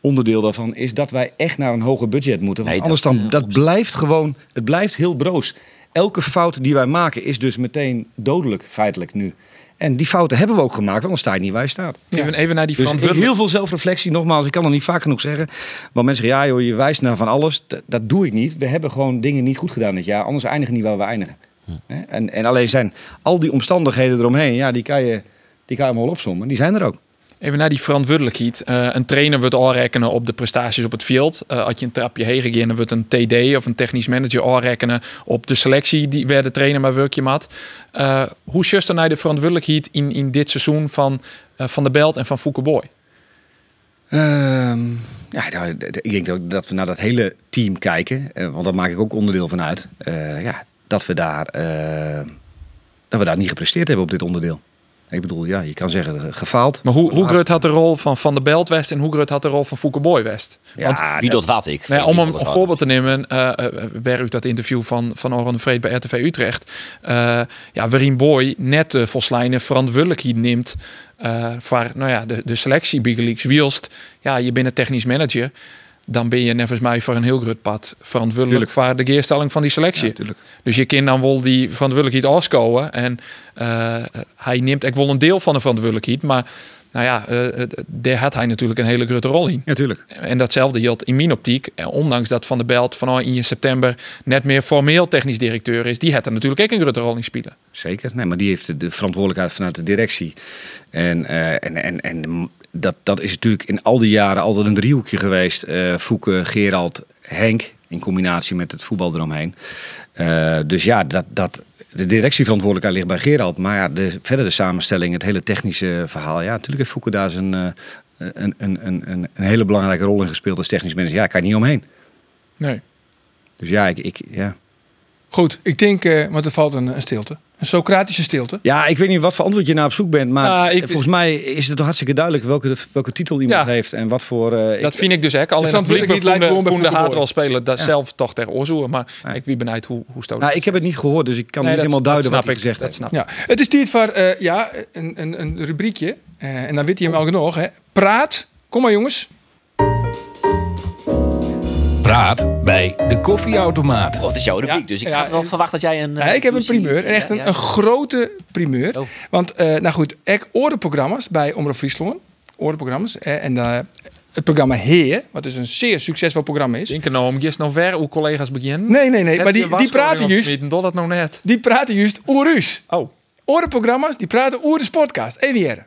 onderdeel daarvan is dat wij echt naar een hoger budget moeten. Want Nee, anders dat- dan, dat blijft gewoon, het blijft heel broos. Elke fout die wij maken is dus meteen dodelijk, feitelijk nu. En die fouten hebben we ook gemaakt, want dan sta je niet waar je staat. Even, even naar die Dus verantwoordelijk- heel veel zelfreflectie, nogmaals, ik kan dat niet vaak genoeg zeggen. Want mensen zeggen, ja joh, je wijst naar van alles. D- dat doe ik niet. We hebben gewoon dingen niet goed gedaan dit jaar. Anders eindigen we niet waar we eindigen. Hè? En, en alleen zijn al die omstandigheden eromheen, ja, die kan je, die kan je allemaal opzommen. Die zijn er ook. Even naar die verantwoordelijkheid. Eh, een trainer wordt aanrekenen op de prestaties op het veld. Eh, als je een trapje heen gaat, dan wordt een TD of een technisch manager aanrekenen op de selectie die waar de trainer maar werkje maakt. Eh, hoe dan naar de verantwoordelijkheid in, in dit seizoen van Van der Belt en van Fouke Boy? Ehm, ja, nou, ik denk dat we naar dat hele team kijken. want daar maak ik ook onderdeel van uit. Ja, dat, we daar, dat we daar niet gepresteerd hebben op dit onderdeel. Ik bedoel, ja, je kan zeggen eh, gefaald. Maar hoe, hoe groot had de rol van Van der Belt West en hoe groot had de rol van Fouke Boy West? Want Ja, Wie dat- doet wat ik? Nou Wie om een wat. voorbeeld te nemen, eh eh, waar u dat interview van, van Oran de Vreed bij RTV Utrecht, eh ja, waarin Boy net de volslijnen verantwoordelijkheid neemt eh, voor nou ja, de, de selectie Big Leagues wielst. Ja, je bent een technisch manager, dan ben je nevens mij voor een heel groot pad verantwoordelijk voor de geerstelling van die selectie. Ja, dus je kan dan wel die verantwoordelijkheid afscowen en eh, hij neemt ook wel een deel van de verantwoordelijkheid, maar nou ja, eh, daar had hij natuurlijk een hele grote rol in. Ja, tuurlijk. En datzelfde geldt in mijn optiek. Ondanks dat Van der Belt vanaf in september net meer formeel technisch directeur is. Die had er natuurlijk ook een grote rol in spelen. Zeker. Nee, maar die heeft de- de verantwoordelijkheid vanuit de directie. En, en, en, en de- dat, dat is natuurlijk in al die jaren altijd een driehoekje geweest. Eh Fouke, Gerald, Henk. In combinatie met het voetbal eromheen. Eh, dus ja, dat, dat, de directieverantwoordelijkheid ligt bij Gerald. Maar ja, de, verder de samenstelling, het hele technische verhaal. Ja, natuurlijk heeft Fouke daar zijn, eh, een, een, een, een, een hele belangrijke rol in gespeeld als technisch manager. Ja, daar kan je niet omheen. Nee. Dus ja, ik, ik, ja. Goed, ik denk, eh want er valt een, een stilte. Een Socratische stilte. Ja, ik weet niet wat voor antwoord je naar op zoek bent, maar Nou, ik- volgens mij is het toch hartstikke duidelijk welke, welke titel iemand Ja. heeft en wat voor. eh, Dat ik- vind ik dus ook. Alleen het verantwoordelijkheid lijkt lijkt de haat wel spelen. Dat Ja. zelf toch ter oorzoeken. Maar ik wie benijd hoe, hoe stoot nou, ik heb het niet gehoord, dus ik kan Nee, niet dat- helemaal duiden dat wat snap hij ik, gezegd dat snap ik. Ja, het is tijd voor eh, ja, een, een, een rubriekje. Eh, en dan weet je hem al genoeg. Hè. Praat. Kom maar jongens. Praat bij de koffieautomaat. Oh, het is jouw rubriek, Ja, dus ik ja, had wel verwacht dat jij een... Ja, ik heb een primeur. En echt een, Ja, een grote primeur. Oh. Want, eh, nou goed, ik oordeprogramma's bij Omroep Friesland. Oordeprogramma's. eh, en eh, het programma Heer, wat dus een zeer succesvol programma is. Denk er nou om gist nou ver uw collega's beginnen. Nee, nee, nee, maar die, die praten juist, dat nou net. die praten juist oer. Oh. Orenprogramma's, die praten oer de sportcast. Even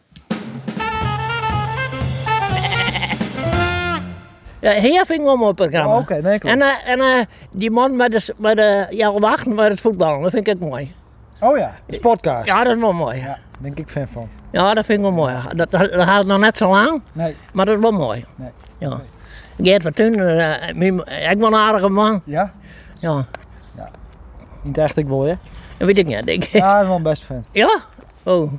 Ja, vind ik wel een mooi programma. Oh, oké, nee, klopt. En, eh, en eh, die man met de, met de ja, wachten met het voetballen, dat vind ik ook mooi. Oh ja, de sportkaart. Ja, dat is wel mooi. Ja, daar ben ik fan van. Ja, dat vind ik wel mooi. Dat, dat, dat gaat nog net zo lang, Nee, maar dat is wel mooi. Nee. Ja. Geert eh, mijn- ik ben een aardige man. ja? Ja, Niet echt ik wel, hè? dat weet ik niet, denk ik. Ja, ik ben wel een beste fan. Ja? Oh,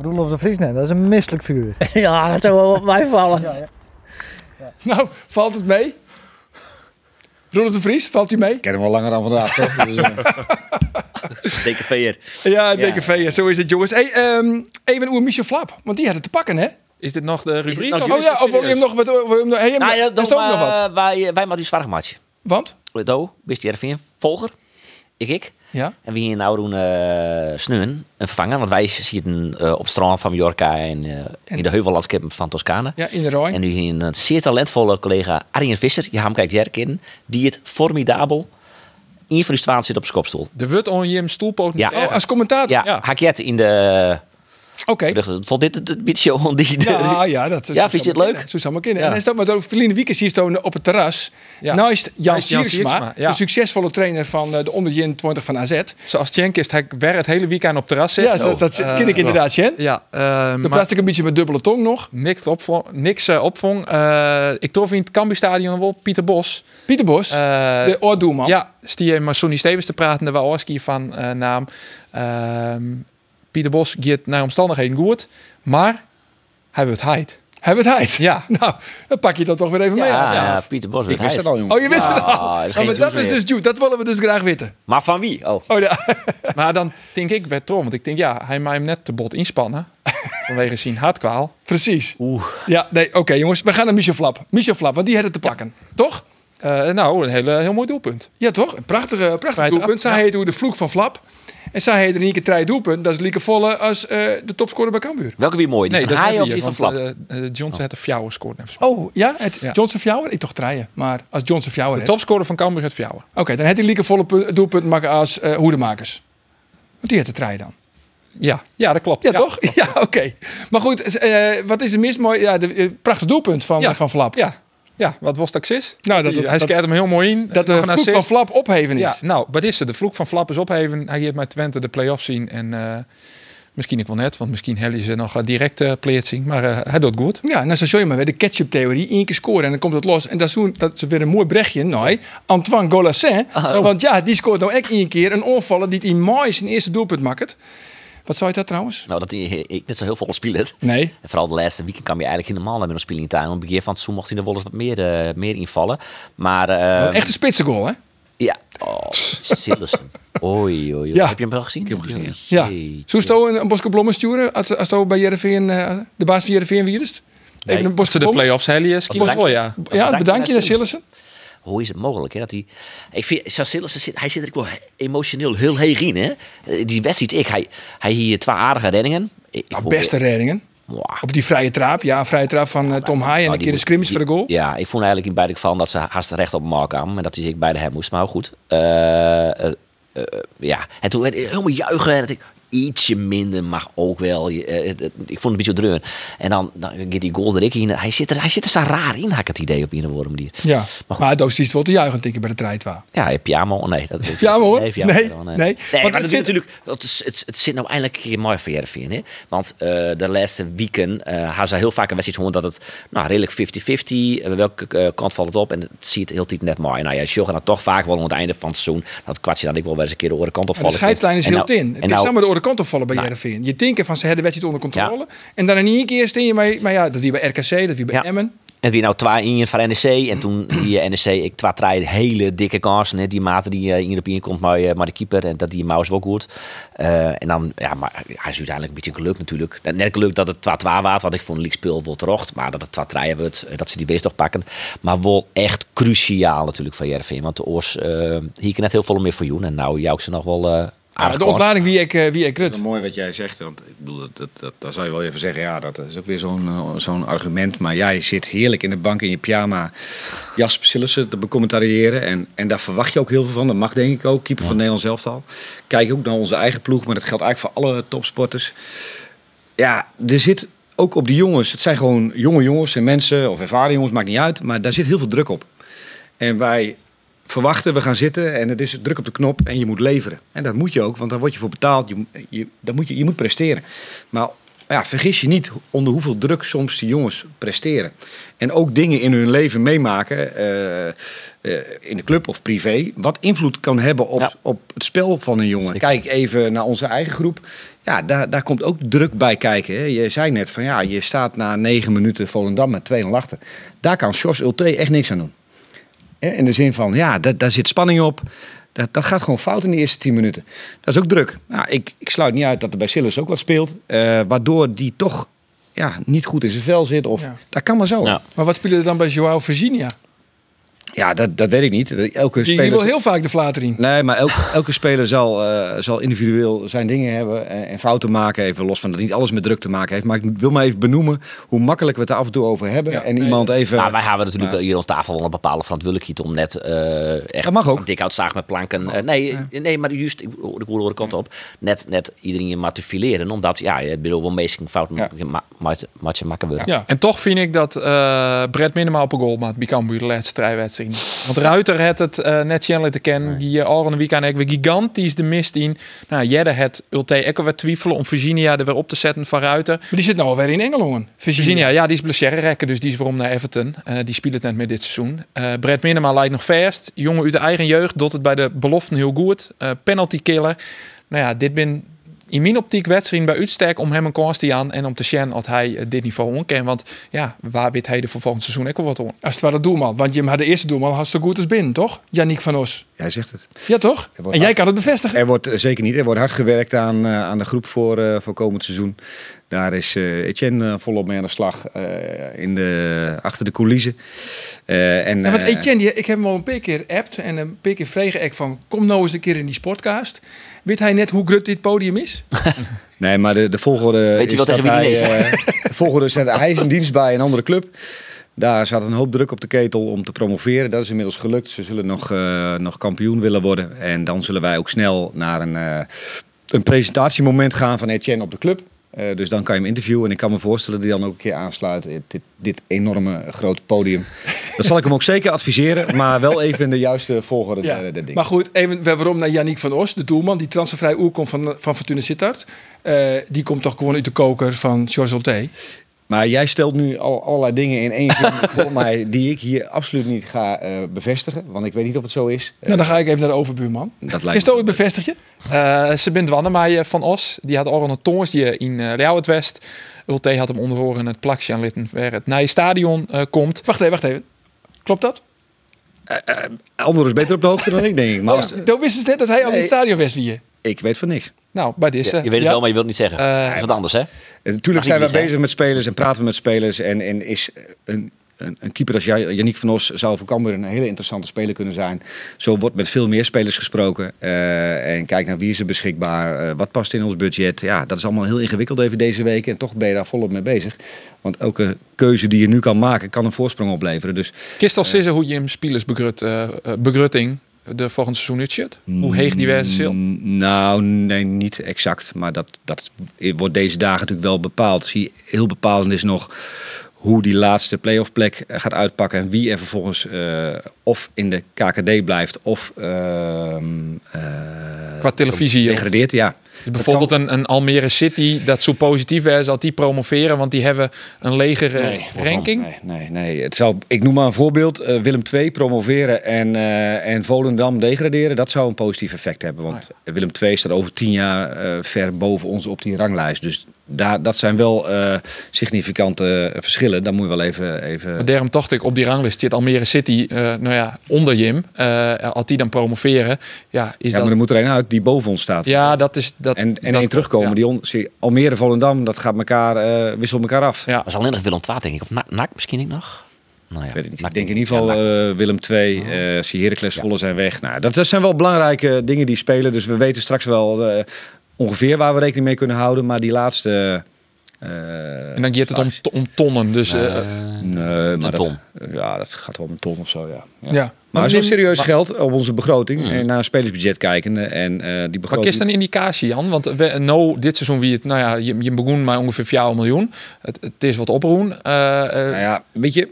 Roelof de Vries, nee, dat is een misselijk vuur. ja, dat zou wel op mij vallen. Ja, ja. Nou, valt het mee? Roelof de Vries, valt hij mee? Ik ken hem al langer dan vandaag, toch? Dus, eh, Dikke veer. Ja, DKV, ja. zo is het jongens. Hey, ehm, even oer Michel Flap, want die had het te pakken hè? Is dit nog de rubriek? nog Oh ja, of wil je hem nog wat... Wil je hem hey, Nou ja, is er ook nog wat? eh, Wij, wij maken die zwargmatch. Want? Do, bist je een volger? Ik, ik. Ja. En wie hier nou doen eh sneun, een vervanger. Want wij zitten eh, op het strand van Mallorca en, eh, in de heuvellandschappen van Toscane. Ja, in de Rijn. En nu hier een zeer talentvolle collega Arjen Visser, je hem kijkt Jerkin, die het formidabel in frustratie zit op zijn kopstoel. De wordt on Jim stoelpoot. Ja. Oh, als commentator? Ja, Ja. Hakiet in de... Oké. Vond dit het, het beetje om die... Ja, ja, dat Ja, vind je het leuk? Zo zou maar kunnen. Ja. En hij staat met over Verlinde Wiekers hier staan op het terras. Ja. Jan Naast Jan Siersma, Siersma, ja. de succesvolle trainer van eh, de onder 21 van AZ. Zoals Tjenk is, hij weer het hele weekend op terras zit. Ja, dat, dat Eh, ken ik inderdaad, Jen. Ja, eh, Dan praat ik een beetje met dubbele tong nog. niks, opvong, niks eh, opvong. Eh, ik trof in het Cambuur Stadion wel Pieter Bos. Pieter Bos, Eh, de oordoelman. Ja, stie maar Sonny Stevens te praten, daar was Oski van eh, naam. Ehm, Pieter Bos gaat naar omstandigheden goed, maar hij wordt heid. Hij wordt heid. Ja. Nou, dan pak je dat toch weer even mee. Ja, ja, Pieter Bos ik weet wist hij het al, jongen. Oh, je wist het al. Ah, dat is Oh, geen maar dat is dus goed. Dat willen we dus graag weten. Maar van wie? Oh. Oh ja. Maar dan denk ik weer toch, want ik denk ja, hij mij hem net te bot inspannen. vanwege zijn hartkwaal. Precies. Ja, nee, oké jongens. We gaan naar Michel Flap. Michel Flap, want die had het te pakken. Toch? Eh, nou, een hele, heel mooi doelpunt. Ja, toch? Een prachtige, prachtige Vrije doelpunt. Zij ja. heet hoe de vloek van Flap. En zij er één keer drie doelpunt. Dat is Lieke Volle als eh, de topscorer bij Cambuur. Welke wie mooi? Die Nee, van dat net of die van Flap? eh, eh, Johnson heeft de Fjouwer scoort. Oh, ja? Het Ja. Johnson Fjouwer? Ik toch draaien. Maar als Johnson Fjouwer De topscorer van Cambuur het Fjouwer. Oké, dan heeft hij Lieke Volle pu- doelpunt maken als hoedemakers. Want die heeft de draaien dan. Ja, ja, dat klopt. Ja, toch? Ja, oké. Maar goed, wat is er mis mooi? Ja, de prachtig doelpunt van, Ja. van Flap. Ja, ja wat was dat is? Nou, dat- Die- dat- hij skeert hem heel mooi in. Dat de vloek van. Flap opheven is. Ja, nou, wat is er? De vloek van Flap is opheven. Hij heeft met Twente de play-off zien. En eh, misschien ik wel net, want misschien hellen ze nog eh, direct uh, play zien. Maar eh, hij doet goed. Ja, nou zo zou je maar weer de ketchup-theorie. Eén keer scoren en dan komt het los. En dat is, dat is weer een mooi brechtje. Nou, Antoine Golassin. Want ja, die scoort nou echt één keer een onvallen die hij mooi zijn eerste doelpunt maakt. Wat zou je dat trouwens? Nou, dat hij ik net zo heel veel speelt. Nee. En vooral de laatste weekend kwam je eigenlijk helemaal naar een spelen in tuin. Op het begin van het seizoen mocht hij er wel eens wat meer, eh, meer invallen. Maar eh, Een echte spitsengoal, hè? ja, oh, Sillissen. Oei, oei, oei. Ja. Heb je hem wel gezien? Ik heb hem gezien. Ja. Zou je een, een Blommen sturen als, als je bij Jereveen, eh de baas van Jereveen wierst? Nee. Even een ze de play-offs wel ja. Ja, bedankt bedankt je naar. Hoe is het mogelijk? Hè, dat hij, ik vind, zit, hij zit er ook wel emotioneel heel heeg in. Hè? Eh, Die wedstrijd, ik, hij, hij hier twee aardige reddingen. Ik, Nou, beste reddingen. Op die vrije trap. Ja, vrije trap van eh, Tom Haai en Nou, een keer moet- scrimmage voor de goal. Ja, ik vond eigenlijk in beide gevallen dat ze haast recht op hem kwamen. En dat hij zich beide hem moest. Maar goed. Eh, ja, en toen werd helemaal juichen. En dat ik, ietsje minder mag ook wel. Je, eh, het- het- ik vond het een beetje dreun. En dan, dan gaat die goal er ik in. Hij zit er, hij zit er zo raar in, had ik het idee op een of andere manier. Ja, Maar maar, dat is wel te juichen, denk ik, bij de strijdwa. Ja, heb? Nee, dat Pyjama, hoor. Nee, pyjama Nee, wel, nee. nee. Want maar het zit- natuurlijk, dat is, het, het zit nou eindelijk een keer mooi voor. Hè? Want eh, de laatste weken uh, had ze heel vaak een wedstrijd gehoord dat het nou, redelijk 50-50, uh, welke uh, kant valt het op. En het ziet heel tijd net mooi. Nou ja, Sjoggen dan toch vaak wel aan het einde van het seizoen. Dat kwartje dan ik wel weer eens een keer de andere kant op Maar de scheidslijn is heel nou- tin. Het is nou- samen de kant opvallen bij Nou. Jereveen. Je denkt van ze hebben de wedstrijd onder controle. En dan in één keer steen je bij, maar ja, dat wie bij RKC, dat wie bij Ja. Emmen. En wie nou twee in van NEC. En toen die eh, NEC, ik twee drie hele dikke kansen. Hè, die mate die eh, in de komt, maar, eh, maar de keeper. En dat die Maus wel goed. En dan, ja, maar hij is uiteindelijk een beetje geluk natuurlijk. Net geluk dat het 2-2 was, want ik vond League speel wel terecht. Maar dat het 2-3 wordt, dat ze die wees toch pakken. Maar wel echt cruciaal natuurlijk van Jervin. Want de Oors, eh hier kan net heel veel meer voor jou. En nou, jou ze nog wel... de ontlading wie ik, eh, wie ik Dat rut. is mooi wat jij zegt. Want ik bedoel, dat, dat, dat, dat zou je wel even zeggen. Ja, dat is ook weer zo'n eh, zo'n argument. Maar jij zit heerlijk in de bank in je pyjama Jasper Sillissen te becommentariëren. En, en daar verwacht je ook heel veel van. Dat mag denk ik ook. Keeper van Nederland elftal. Kijk ook naar onze eigen ploeg. Maar dat geldt eigenlijk voor alle topsporters. Ja, er zit ook op die jongens. Het zijn gewoon jonge jongens en mensen. Of ervaren jongens, maakt niet uit. Maar daar zit heel veel druk op. En wij verwachten, we gaan zitten en het is druk op de knop en je moet leveren. En dat moet je ook, want daar word je voor betaald. Je, je, dan moet je, je moet presteren. Maar ja, vergis je niet onder hoeveel druk soms die jongens presteren. En ook dingen in hun leven meemaken, eh, eh, in de club of privé, wat invloed kan hebben op, Ja. op het spel van een jongen. Zeker. Kijk even naar onze eigen groep. Ja, daar, daar komt ook druk bij kijken. Hè. Je zei net van ja, je staat na negen minuten Volendam met 2-0 achter. Daar kan Jos Ulte echt niks aan doen. In de zin van, ja, da- daar zit spanning op. Dat, dat gaat gewoon fout in de eerste 10 minuten. Dat is ook druk. Nou, ik, ik sluit niet uit dat er bij Sillis ook wat speelt. eh, waardoor die toch ja, niet goed in zijn vel zit. Of, Ja. Dat kan maar zo. Ja, Maar wat spelen er dan bij Joao Virginia? Dat, dat weet ik niet. Elke speler... wil heel vaak de flater in. Nee, maar elke, elke speler zal, eh, zal individueel zijn dingen hebben en, en fouten maken. Even los van dat niet alles met druk te maken heeft. Maar ik wil maar even benoemen hoe makkelijk we het er af en toe over hebben. Ja, en nee, iemand even... Nou, wij hebben natuurlijk Ja. hier op tafel wel een bepaalde verantwoordelijkheid om net eh echt Dat mag ook. dik hout zaag met planken. eh, nee, nee, maar juist, ik ik hoor de kant op, net, net iedereen je maar te fileren. Omdat, ja, je bedoel, wel meestal fouten Ja. ma ma ma je maken wordt. Ja. En toch vind ik dat eh Brett Minema op een goal maakt bij Cambuur de laatste strijdwedstrijd. Want Ruiter had het eh, net Chandler te kennen. Die uh, al een weekend ook weer gigantisch de mist in. Nou, Jedde het Ulte ook weer twijfelen om Virginia er weer op te zetten van Ruiter. Maar die zit nou alweer in Engeland. Virginia, ja, die is blessure rekken, dus die is waarom naar Everton. Eh, die speelt het net met dit seizoen. Eh Brett Minema lijkt nog vast. Jongen uit de eigen jeugd, doet het bij de beloften heel goed. Penalty killer. Nou ja, dit ben in mijn optiek wedstrijd bij uitstek om hem een kans te aan en om te zien dat hij eh, dit niveau onken. Want ja, waar weet hij de voor volgend seizoen ook wel wat om? Als het ware doelman. Want je had de eerste doelman had zo goed als binnen, toch? Yannick van Os. Jij zegt het. Ja, toch? En jij kan het bevestigen. Er wordt eh, zeker niet. Er wordt hard gewerkt aan, eh, aan de groep voor, voor komend seizoen. Daar is eh, Etienne volop mee aan de slag eh, in de, achter de coulissen. Eh, en, Ja, want Etienne, die- ik heb hem al een paar keer appt en een paar keer vregen ik van kom nou eens een keer in die sportcast. Weet hij net hoe grut dit podium is? Nee, maar de, de volgorde Weet je is dat tegen wie hij, leest, eh, de volgorde is dat hij is in dienst bij een andere club. Daar zat een hoop druk op de ketel om te promoveren. Dat is inmiddels gelukt. Ze zullen nog, eh, nog kampioen willen worden. En dan zullen wij ook snel naar een, eh, een presentatiemoment gaan van Etienne op de club. Eh, dus dan kan je hem interviewen. En ik kan me voorstellen dat hij dan ook een keer aansluit. eh, Dit, dit enorme grote podium. Dat zal ik hem ook zeker adviseren. Maar wel even in de juiste volgorde. Ja. de, de. Maar goed, even waarom naar Yannick van Os, de doelman, die transfervrij oer komt van, van Fortuna Sittard. Eh, die komt toch gewoon uit de koker van George Ulte. Maar jij stelt nu al allerlei dingen in één zin voor mij die ik hier absoluut niet ga eh, bevestigen. Want ik weet niet of het zo is. Nou, dan ga ik even naar de overbuurman. Dat Is lijkt het ooit bevestigd je? Eh, ze bent Wannemaaien van Os. Die had al een die in uh, Real het West. Ulte had hem onderhoren in het plakje aan litten waar het nieuwe stadion eh, komt. Wacht even, wacht even. Klopt dat? Ander is beter op de hoogte dan ik, denk ik. Maar als, Dan wisten ze net dat hij al in het stadion was wie je. Ik weet van niks. Nou, bij deze. Je weet het ja. wel, maar je wilt het niet zeggen. Eh, dat is wat anders, hè? Eh, Natuurlijk Mag zijn we bezig met spelers en praten we met spelers. En, en is een, een, een keeper als jij- Yannick van Os zou voor Cambuur een hele interessante speler kunnen zijn. Zo wordt met veel meer spelers gesproken. Eh, en kijk naar wie is er beschikbaar, eh, wat past in ons budget. Ja, dat is allemaal heel ingewikkeld even deze week. En toch ben je daar volop mee bezig. Want elke keuze die je nu kan maken, kan een voorsprong opleveren. Dus Kist al zeggen hoe je hem spelers begrut, eh, eh, begrutting de volgende seizoen uitzet? Hoe heeg die zil? Mm, Nou, nee, niet exact. Maar dat, dat wordt deze dagen natuurlijk wel bepaald. Heel bepalend is nog hoe die laatste playoff plek eh, gaat uitpakken. En wie er vervolgens eh, of in de KKD blijft of ehm eh, Qua televisie. degradeert. Ja. Dus bijvoorbeeld een, een Almere City, dat zo positief is als die promoveren, want die hebben een legere Nee, ranking. Nee, nee, nee. Het zou, ik noem maar een voorbeeld. Willem II promoveren en, en Volendam degraderen. Dat zou een positief effect hebben. Want Willem II staat over tien jaar ver boven ons op die ranglijst. Dus daar, dat zijn wel eh, significante verschillen. Dan moet je wel even... even... Maar daarom dacht ik op die ranglist zit Almere City, eh, nou ja, onder Jim. Eh, als die dan promoveren, ja, is ja, maar dat... er moet er een uit die boven ons staat. Ja, dat is... Dat, en en dat- één terugkomen. ja. Die on, zie- Almere, Volendam, dat gaat elkaar, eh wisselt elkaar af. Ja. Dat is alleen nog Willem II, denk ik. Of Na- NAC misschien niet nog? Nou ja, Ik Ik denk in ieder geval ja, Willem II, eh zie Heracles Volle zijn weg. Nou, dat, dat zijn wel belangrijke dingen die spelen. Dus we weten straks wel eh, ongeveer waar we rekening mee kunnen houden. Maar die laatste... eh, En dan gaat het om, om tonnen. Dus, eh, Nee, maar dat, ton. Ja, dat gaat wel om een ton of zo, ja. ja. ja. Maar het is wel neem- serieus geld op onze begroting. En naar een spelersbudget kijkende. En eh, die Maar begroting... is een indicatie, Jan? Want we, nou, dit seizoen wie het, nou ja, je, je begon met ongeveer 4 miljoen. Het, het is wat oproen. Eh, eh, Nou ja, weet je,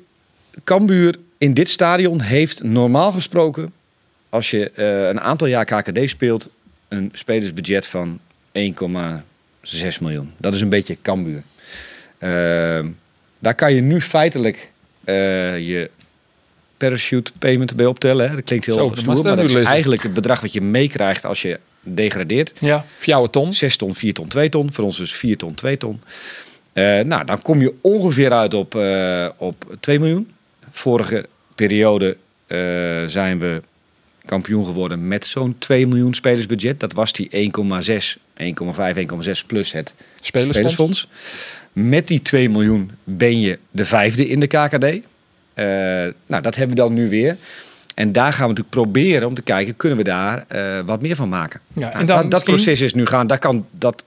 Cambuur in dit stadion heeft normaal gesproken, als je eh, een aantal jaar KKD speelt, een spelersbudget van 1,6 miljoen. Dat is een beetje Cambuur. Ehm, daar kan je nu feitelijk eh, je parachute payment bij optellen. Hè. Dat klinkt heel Zo, stoer, maar dat is lezen. eigenlijk het bedrag wat je meekrijgt als je degradeert. ja, 4 ton. 6 ton, 4 ton, 2 ton. Voor ons dus 4 ton, 2 ton. Eh, nou, dan kom je ongeveer uit op, eh, op 2 miljoen. Vorige periode zijn we kampioen geworden met zo'n 2 miljoen spelersbudget. Dat was die 1,6, 1,5, 1,6 plus het Spelersfonds. spelersfonds. Met die 2 miljoen ben je de vijfde in de KKD. Eh, nou, dat hebben we dan nu weer. En daar gaan we natuurlijk proberen om te kijken, kunnen we daar eh, wat meer van maken? Ja, Nou, en dan dat, proces is nu gaan. Daar kan dat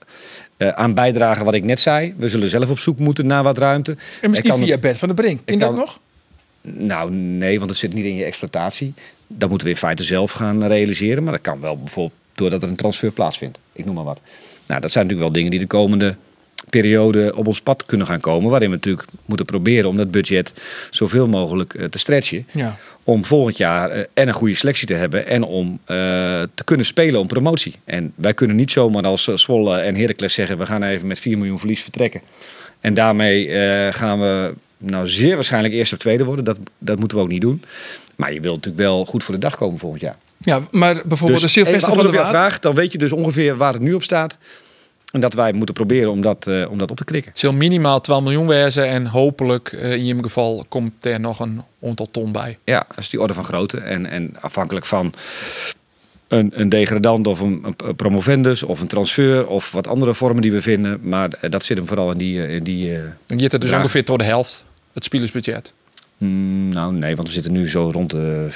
eh, aan bijdragen wat ik net zei. We zullen zelf op zoek moeten naar wat ruimte. En misschien kan- via Bert van der Brink. Je dat kan- nog? Nou, nee, want het zit niet in je exploitatie. Dat moeten we in feite zelf gaan realiseren. Maar dat kan wel bijvoorbeeld doordat er een transfer plaatsvindt. Ik noem maar wat. Nou, dat zijn natuurlijk wel dingen die de komende periode op ons pad kunnen gaan komen. Waarin we natuurlijk moeten proberen om dat budget zoveel mogelijk eh, te stretchen. Ja. Om volgend jaar eh, en een goede selectie te hebben en om eh, te kunnen spelen om promotie. En wij kunnen niet zomaar als Zwolle en Heracles zeggen... we gaan even met 4 miljoen verlies vertrekken. En daarmee gaan we nou zeer waarschijnlijk eerste of tweede worden. Dat, dat moeten we ook niet doen. Maar je wilt natuurlijk wel goed voor de dag komen volgend jaar. Ja, maar bijvoorbeeld Dus de Sylvester even van Waard. vraag. Dan weet je dus ongeveer waar het nu op staat. En dat wij moeten proberen om dat, eh, om dat op te krikken. Het zal minimaal 12 miljoen wezen en hopelijk eh, in je geval komt er nog een aantal ton bij. Ja, dat is die orde van grootte. En, en afhankelijk van een, een degradant of een, een promovendus of een transfer of wat andere vormen die we vinden. Maar eh, dat zit hem vooral in die... in die eh, Dan gaat het dus ongeveer tot de helft, het spelersbudget. mm, nou nee, want we zitten nu zo rond de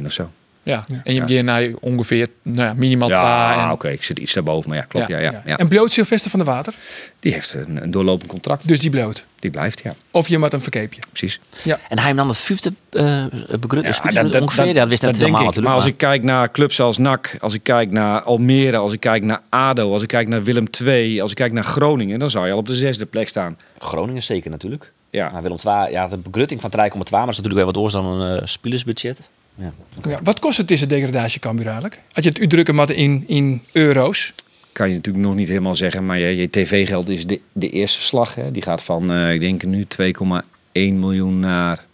4,1 of zo. Ja. En je begint naar ongeveer nou ja, minimaal Ja, 12. en- oké, ik zit iets daarboven. Maar ja, klopt. Ja, ja, ja, En bloot Sylvester van der Water, Die heeft een, een doorlopend contract. dus die bloot. Die blijft, ja, Of je maakt een verkeepje. precies. En hij nam dat vijfde uh, begrut. Ja, ongeveer, dat, wist net denk helemaal natuurlijk. Maar als ik kijk naar clubs als NAC, als ik kijk naar Almere, als ik kijk naar ADO, als ik kijk naar Willem II, als ik kijk naar Groningen, dan zou je al op de zesde plek staan. Groningen zeker natuurlijk. Ja. Maar Willem II, ja, de begrutting van 3,2, maar dat is natuurlijk weer wat oors dan een uh, spelersbudget. Ja. Ja, wat kost het deze degradatie Cambuur eigenlijk? Als je het uitdrukken moet in, in euro's. Kan je natuurlijk nog niet helemaal zeggen, maar je, je tv-geld is de, de eerste slag. Hè. Die gaat van, uh, ik denk nu 2,1 miljoen naar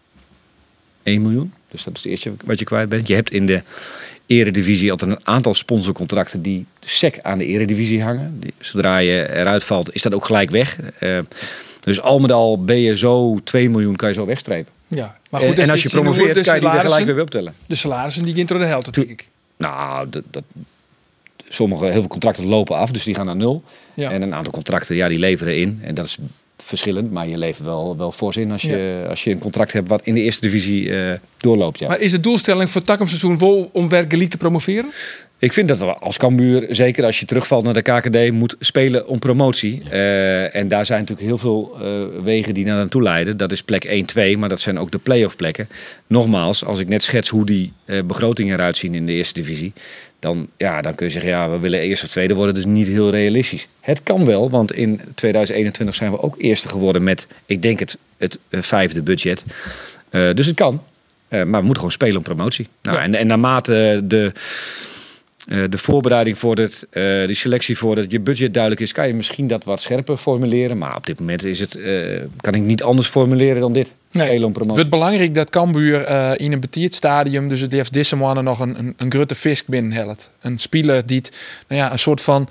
1 miljoen. Dus dat is het eerste wat je kwijt bent. Je hebt in de eredivisie altijd een aantal sponsorcontracten die sec aan de eredivisie hangen. Die, zodra je eruit valt, is dat ook gelijk weg. Uh, dus al met al ben je zo 2 miljoen kan je zo wegstrepen. Ja, maar goed, en, en als je promoveert, kan je die er gelijk weer optellen. De salarissen die door de helft, denk ik. Nou, dat, dat, sommige, heel veel contracten lopen af, dus die gaan naar nul. Ja. En een aantal contracten, ja, die leveren in. En dat is verschillend, maar je levert wel, wel fors in als je, ja. als je een contract hebt wat in de eerste divisie uh, doorloopt. Ja. Maar is de doelstelling voor het seizoen wel om werkelijk te promoveren? Ik vind dat we als Cambuur, zeker als je terugvalt naar de KKD, moet spelen om promotie. Uh, en daar zijn natuurlijk heel veel uh, wegen die naar naartoe leiden. Dat is plek 1-2, maar dat zijn ook de play-off plekken. Nogmaals, als ik net schets hoe die uh, begrotingen eruit zien in de eerste divisie. Dan, ja, dan kun je zeggen, ja, we willen eerst of tweede worden. Dus niet heel realistisch. Het kan wel, want in 2021 zijn we ook eerste geworden met, ik denk het, het vijfde budget. dus het kan. maar we moeten gewoon spelen om promotie. Nou, ja. en, en naarmate de... Uh, de voorbereiding vordert, uh, de selectie vordert, je budget duidelijk is, kan je misschien dat wat scherper formuleren. Maar op dit moment is het, uh, kan ik niet anders formuleren dan dit. Nee, het wordt belangrijk dat Cambuur in een betiert stadium, dus het heeft deze nog een, een, een grote fisk binnenhelt. Een speler die het, nou ja, een soort van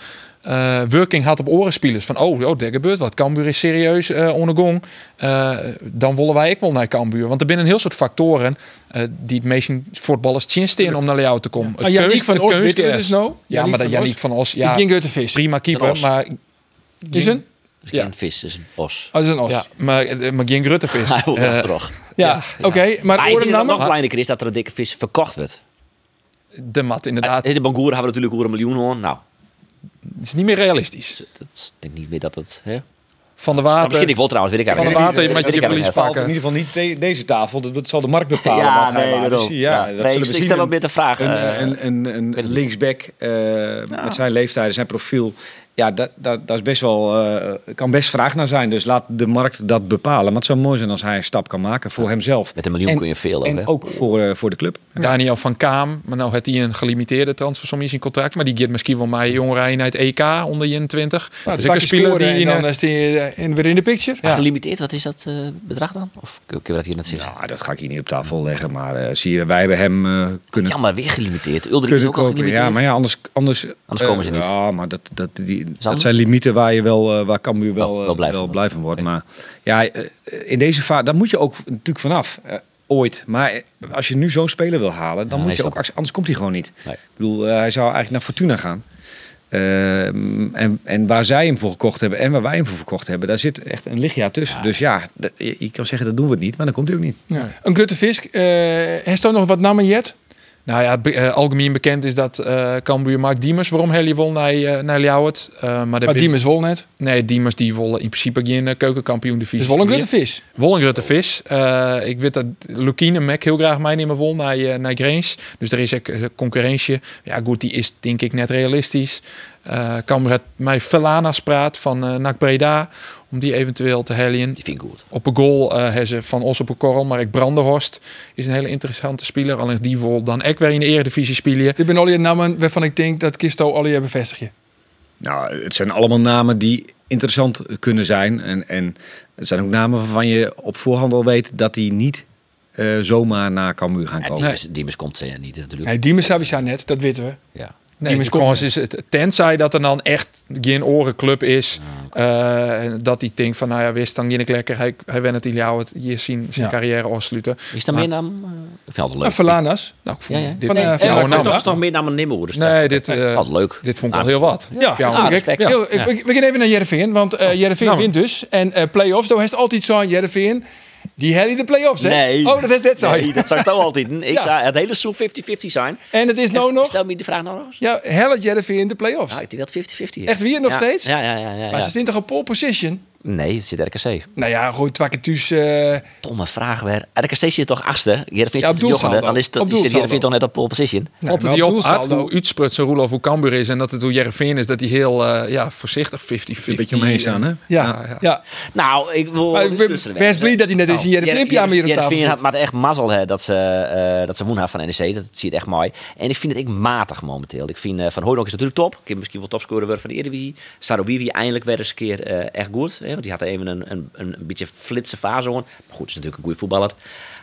uh, working had op orenspelers. Van oh, oh, er gebeurt wat. Cambuur is serieus uh, ondergong. Uh, dan willen wij ook wel naar Cambuur. Want er zijn een heel soort factoren die het meeste voetballers tjinsten om naar jou te komen. Ja. Ah, Janniek van Os weten we dus nou. Ja, maar dat Janniek van Os. Ja, is geen vis. Prima keeper, maar... Is een? Ja. Een vis is een os. Oh, is een os. Ja, maar, maar geen grote vis. uh, Ja, oké. Maar het nog belangrijker is dat er een dikke vis verkocht wordt. De mat, inderdaad. In de Bangoeren hebben we natuurlijk over een miljoen hoor. Nou, Het is niet meer realistisch. dat denk niet meer dat het... Hè? Van de Maar water. misschien ik wel trouwens, weet ik Van de eigenlijk water met je verlies eigenlijk niet. In ieder geval niet de- deze tafel. Dat, dat zal de markt bepalen Ja, wat hij nee, waard is. daarom. Ja, Ja. dat Nee, zullen ik- we stel wat meer te vragen. Een, Eh, een, een, een niet. linksback eh, met zijn leeftijd, zijn profiel. Ja, dat, dat, dat is best wel, eh, kan best vraag naar zijn. Dus laat de markt dat bepalen. Maar het zou mooi zijn als hij een stap kan maken voor hemzelf. Met een miljoen En- kun je veel ook, En hè? ook voor, eh, voor de club. Daniel van Kaam, maar nou heeft hij een gelimiteerde transfersom in zijn contract. Maar die gaat misschien wel mij jongeren naar het EK onder je 20. Nou, dus ik een speler die in dan is die eh, in, weer in de picture. Gelimiteerd, wat is dat eh, bedrag dan? Of kun je dat hier net zeggen? Nou, dat ga ik hier niet op tafel leggen. Maar eh, zie je, wij hebben hem eh, kunnen Ja, maar weer gelimiteerd. Ulrich is ook al kopen. gelimiteerd. Ja, maar ja, anders, anders, Anders komen ze niet. Ja, maar dat, dat, die, dat zijn limieten waar je wel, eh, waar Cambuur wel, Wel- eh, wel blij wel van blij van wordt. Maar ja, eh, in deze fase, daar moet je ook natuurlijk vanaf. eh, ooit. Maar eh, als je nu zo'n speler wil halen, dan Ja, moet je ook, anders komt hij gewoon niet. Nee. Ik bedoel, eh, hij zou eigenlijk naar Fortuna gaan. Ehm, en, en waar zij hem voor gekocht hebben en waar wij hem voor verkocht hebben, daar zit echt een lichtjaar tussen. Dus ja, je, je kan zeggen dat doen we het niet, maar dan komt hij ook niet. Ja. Een eh heeft er nog wat namen jet? Nou ja, be- eh, algemeen bekend is dat eh Cambuur Mark Diemers waarom Helly won naar, eh naar Ljouwert. Maar Maar Diemers wol net. Nee, Diemers die wol in principe geen keukenkampioen divisie. Dus wel een Grutte Vis. Wol een grote vis. Ik weet dat Lukien en Mac heel graag meenemen wol naar, naar Grains. Dus er is ook eh, concurrentie. Ja, goed, die is denk ik net realistisch. Cambuur had mij Velanas praat van NAC Breda. Om die eventueel te helien. Die vind ik goed. Op een goal eh hebben ze van ons op een korrel. Maar ik Brandenhorst is een hele interessante speler. Alleen die wil dan ook weer in de eredivisie spelen. Dit zijn al die namen waarvan ik denk dat Kisto al je bevestig je. Nou, het zijn allemaal namen die interessant kunnen zijn. En, en het zijn ook namen waarvan je op voorhand al weet dat die niet eh, zomaar naar Cambuur gaan Ja, komen. Diemers, Diemers komt ze niet natuurlijk. Nee, Diemers sowieso net, dat weten we. Ja. Nee, de kans is het, tenzij dat er dan echt geen orenclub is. eh, dat hij denkt van, nou ja, wist dan ik lekker. Hij, hij went het in jou het hier zien zijn Ja. carrière afsluiten. Is Maar- meer naam? Uh, En leuk. Verlanas. Nou, ik vond ja. dit eh, eh, naam, toch nog meer namen nemen hoor. Dus Nee, dit, eh, Altijd leuk. dit vond ik Nou, wel heel wat. Ja, Ja, ah, we gaan even naar Jereveen, want eh Jereveen Nou. wint dus. En eh play-offs, daar heeft altijd zo'n Jereveen. Die helly de play-offs, hè? Nee. Oh, dat is net zo. Nee, dat zou ik toch altijd. Ik Ja. zou het hele seizoen 50-50 zijn. En het is nou nog... Stel me die vraag nou nog eens. Ja, hellet Jereveen de play-offs. Nou, ik denk dat 50-50 is. Echt weer nog Ja, steeds? Ja, ja, ja. ja, Maar ja. ze zitten toch op pole position? Nee, het zit RKC. Nou ja, goed, twakketuus... eh Domme vraag weer. RKC zit toch achtste? Op is toch. Dan is Op het, zit. Jereveen toch net op pole position? Maar het die op doelsaldo- hoe uitsprut zijn Roelof hoe Cambuur is en dat het hoe Jereveen is, dat hij heel eh, ja, voorzichtig 50-50. Een beetje omheen staan, hè? ja, Ja, ja. ja. Nou, ik wil... Maar ik ben best blij dat hij net eens in Jereveen ja, meer op tafel zit. had maar echt mazzel hè, dat ze, eh dat ze woen had van NEC. Dat zie je echt mooi. En ik vind het ik matig momenteel. Ik vind eh, Van Hooydonk is natuurlijk top. Ik heb misschien wel topscorer worden van de Eredivisie. Sarowiwi eindelijk weer eens een keer eh, echt goed. Hè, want die had even een, een, een, een beetje flitse fase. hoor. Maar goed, is natuurlijk een goede voetballer.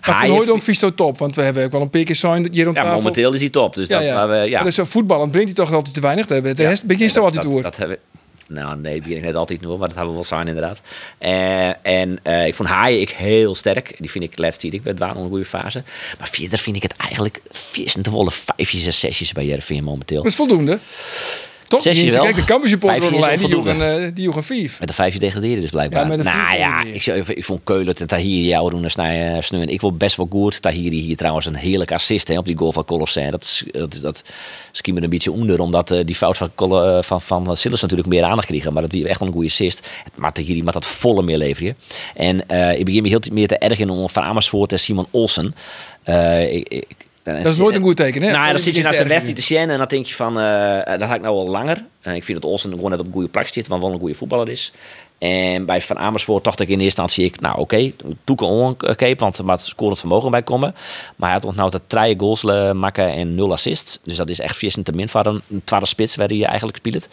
Maar Haaien- Hooydonk vies toch top, want we hebben ook wel een paar keer zijn op Ja, momenteel is hij top. Dus Ja, dat, ja. Maar, we- ja. Maar dus zo voetballend brengt hij toch altijd te weinig. De Ja. rest begint toch altijd dat, door. Dat hebben nou, nee, begin ik net altijd door, maar dat hebben we wel zijn inderdaad. Eh, en eh, ik vond Haaien ik heel sterk. Die vind ik laatst ik werd waren een goede fase. Maar verder vind ik het eigenlijk vissen te wollen vijfjes en zesjes bij Jereveen momenteel. Dat is voldoende. Toch? Zesje Die- wel. Kijk, de campusupporter Vijfje is online, die onvoldoende. joegen, eh, die vijf. Met de vijfje degraderen dus blijkbaar. Ja, de nou ja, ik, ik vond Keulen en Tahiri jou doen en sneuwen. Ik wil best wel goed. Tahiri hier trouwens een heerlijk assist hè, op die goal van Colossijn. Dat, dat, dat me een beetje onder, omdat eh, die fout van, Col- eh, van, van Silas natuurlijk meer aandacht kregen. Maar dat was echt wel een goede assist. Maar Tahiri moet dat volle meer leveren. En eh, ik begin me heel meer te erg in om Van Amersfoort en Simon Olsen. Ik, Dat is nooit een goed teken, hè? nou, dan zit je naar zijn wedstrijd te zien en dan denk je van, eh dat had ik nou al langer. Eh, ik vind dat Olsen gewoon net op een goede plek zit, want wel een goede voetballer is. En bij Van Amersfoort dacht ik in eerste instantie, ik, nou oké, toeken oké, want er moet scorend vermogen bij komen. Maar hij had onthoud dat drie goals eh, maken en nul assists. Dus dat is echt vies te min voor een tweede spits waar hij eigenlijk speelt.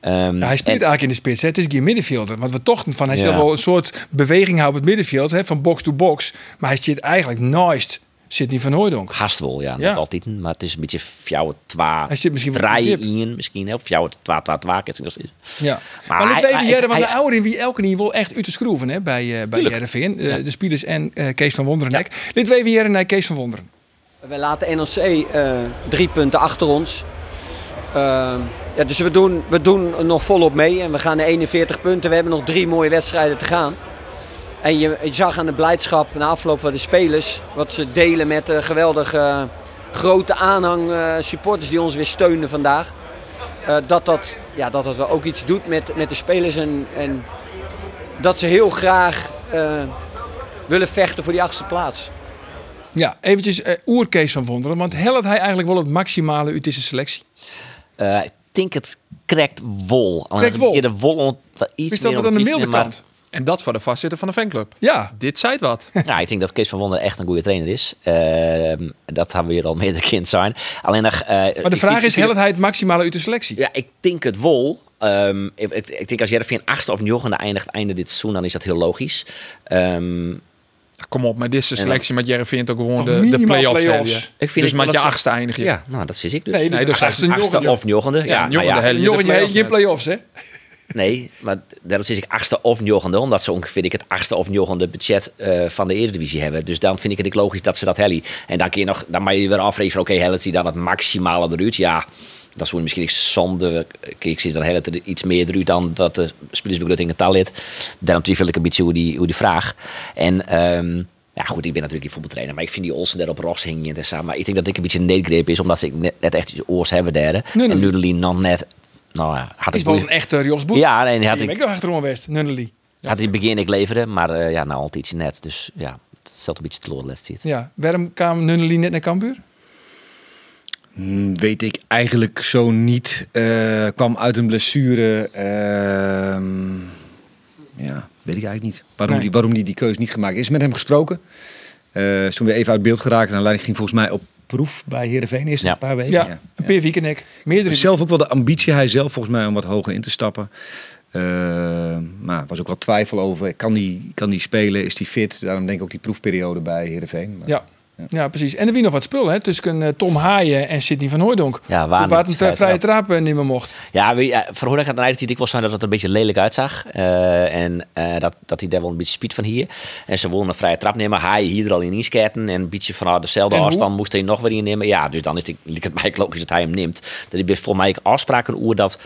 Ehm, Ja, hij speelt en- eigenlijk in de spits. Hè. Het is geen middenvelder. Want we toch van hij Ja. wel een soort beweging houden op het middenveld, hè, van box to box. Maar hij zit eigenlijk naast Sidney van Hooydonk. Haast wel, ja, Ja. niet altijd. Maar het is een beetje fjouwe twa, Hij zit misschien wel draaien misschien. Of fjouwe twa, twa, twa, Ja. Maar Maar, hij- jij, want hij- de ouder in wie elke niveau echt uit te schroeven hè, bij, eh bij. Eh, De spelers en Kees van Wonderen. Dit weten hier naar Kees van Wonderen. We laten NLC drie punten achter ons. Ja, dus we doen, we doen nog volop mee en we gaan naar 41 punten. We hebben nog drie mooie wedstrijden te gaan. En je, je zag aan de blijdschap na afloop van de spelers, wat ze delen met de geweldige grote aanhang uh, supporters die ons weer steunen vandaag. Uh, dat, dat, ja, dat dat wel ook iets doet met, met de spelers en, en dat ze heel graag uh, willen vechten voor die achtste plaats. Ja, eventjes uh, oerkees van Wonderen. Want helpt hij eigenlijk wel het maximale uit deze selectie? ik denk het krekt wol. Krekt wol? De wol iets Is dat meer wat aan de milde kant? En dat voor de voorzitter van de fanclub. Ja. Dit zei het wat. Ja, ik denk dat Kees van Wonder echt een goede trainer is. Uh, dat hebben we hier al meerdere kind zijn. Alleen nog... Uh, maar de vraag is, helpt hij het maximale uit de selectie? Ja, ik denk het wol. Um, ik, ik, ik, denk als Jervin achtste of negende eindigt einde dit seizoen, dan is dat heel logisch. Um, Kom op, met deze selectie met Jereveen ook gewoon de, de play-offs. Play ik vind dus met je achtste eindig je. Ja, nou dat zie ik dus. Nee, nee dus achtste, achtste of negende. Ja, ja, nou ja, je geen play-offs, hè? Nee, maar daarom is ik achtste of negende, omdat ze ongeveer ik het achtste of negende budget uh, van de Eredivisie hebben. Dus dan vind ik het logisch dat ze dat hellen. En dan kun je nog, dan mag je weer afrekenen oké, okay, hij dan het maximale eruit? Ja, dat is misschien ik zonde. Ik zie dan heel iets meer eruit dan dat de spelersbegroting het taal lid. Daarom twijfel ik een beetje hoe die, hoe die vraag. En um, ja, goed, ik ben natuurlijk geen voetbaltrainer, maar ik vind die Olsen daar op Ross hingen en samen. Maar ik denk dat ik een beetje een needgreep is, omdat ze net, net echt iets oors hebben daar. Nee, en Nudelin nog net. Nou, had is wel een echte Jos Boer. Ja, nee, had ik. Ik nog achterom West, Nunnely. Had hij begin ik leveren, maar uh, ja, nou altijd iets net. Dus ja, het stelt een beetje teleur ziet. Ja, waarom kwam Nunnely net naar Cambuur? Hmm, weet ik eigenlijk zo niet. Uh, kwam uit een blessure. Uh, ja, weet ik eigenlijk niet. Waarom, nee. die, waarom die die keuze niet gemaakt is. Met hem gesproken. Uh, toen we even uit beeld geraakt. En leiding ging volgens mij op proef bij Heerenveen. Is ja. een paar weken. Ja, ja. een paar weken ik. Meerdere zelf ook wel de ambitie, hij zelf volgens mij, om wat hoger in te stappen. Uh, maar er was ook wel twijfel over, kan die, kan die spelen, is die fit? Daarom denk ik ook die proefperiode bij Heerenveen. Maar, ja. Ja. ja. precies. En er wie nog wat spul hè, tussen uh, Tom Haaien en Sidney van Hooydonk. Ja, waar Waar het een vrije trap uh, niet meer mocht. Ja, wie, uh, voor Hooydonk had het ik wel zijn dat het een beetje lelijk uitzag. en dat, dat hij daar wel een beetje speed van hier. En ze wilden een vrije trap nemen. Haaien hier er al in insketten. En een beetje van dezelfde afstand moest hij nog weer innemen. Ja, dus dan is het, het mij logisch dat hij hem neemt. Dat hij volgens mij afspraken oer dat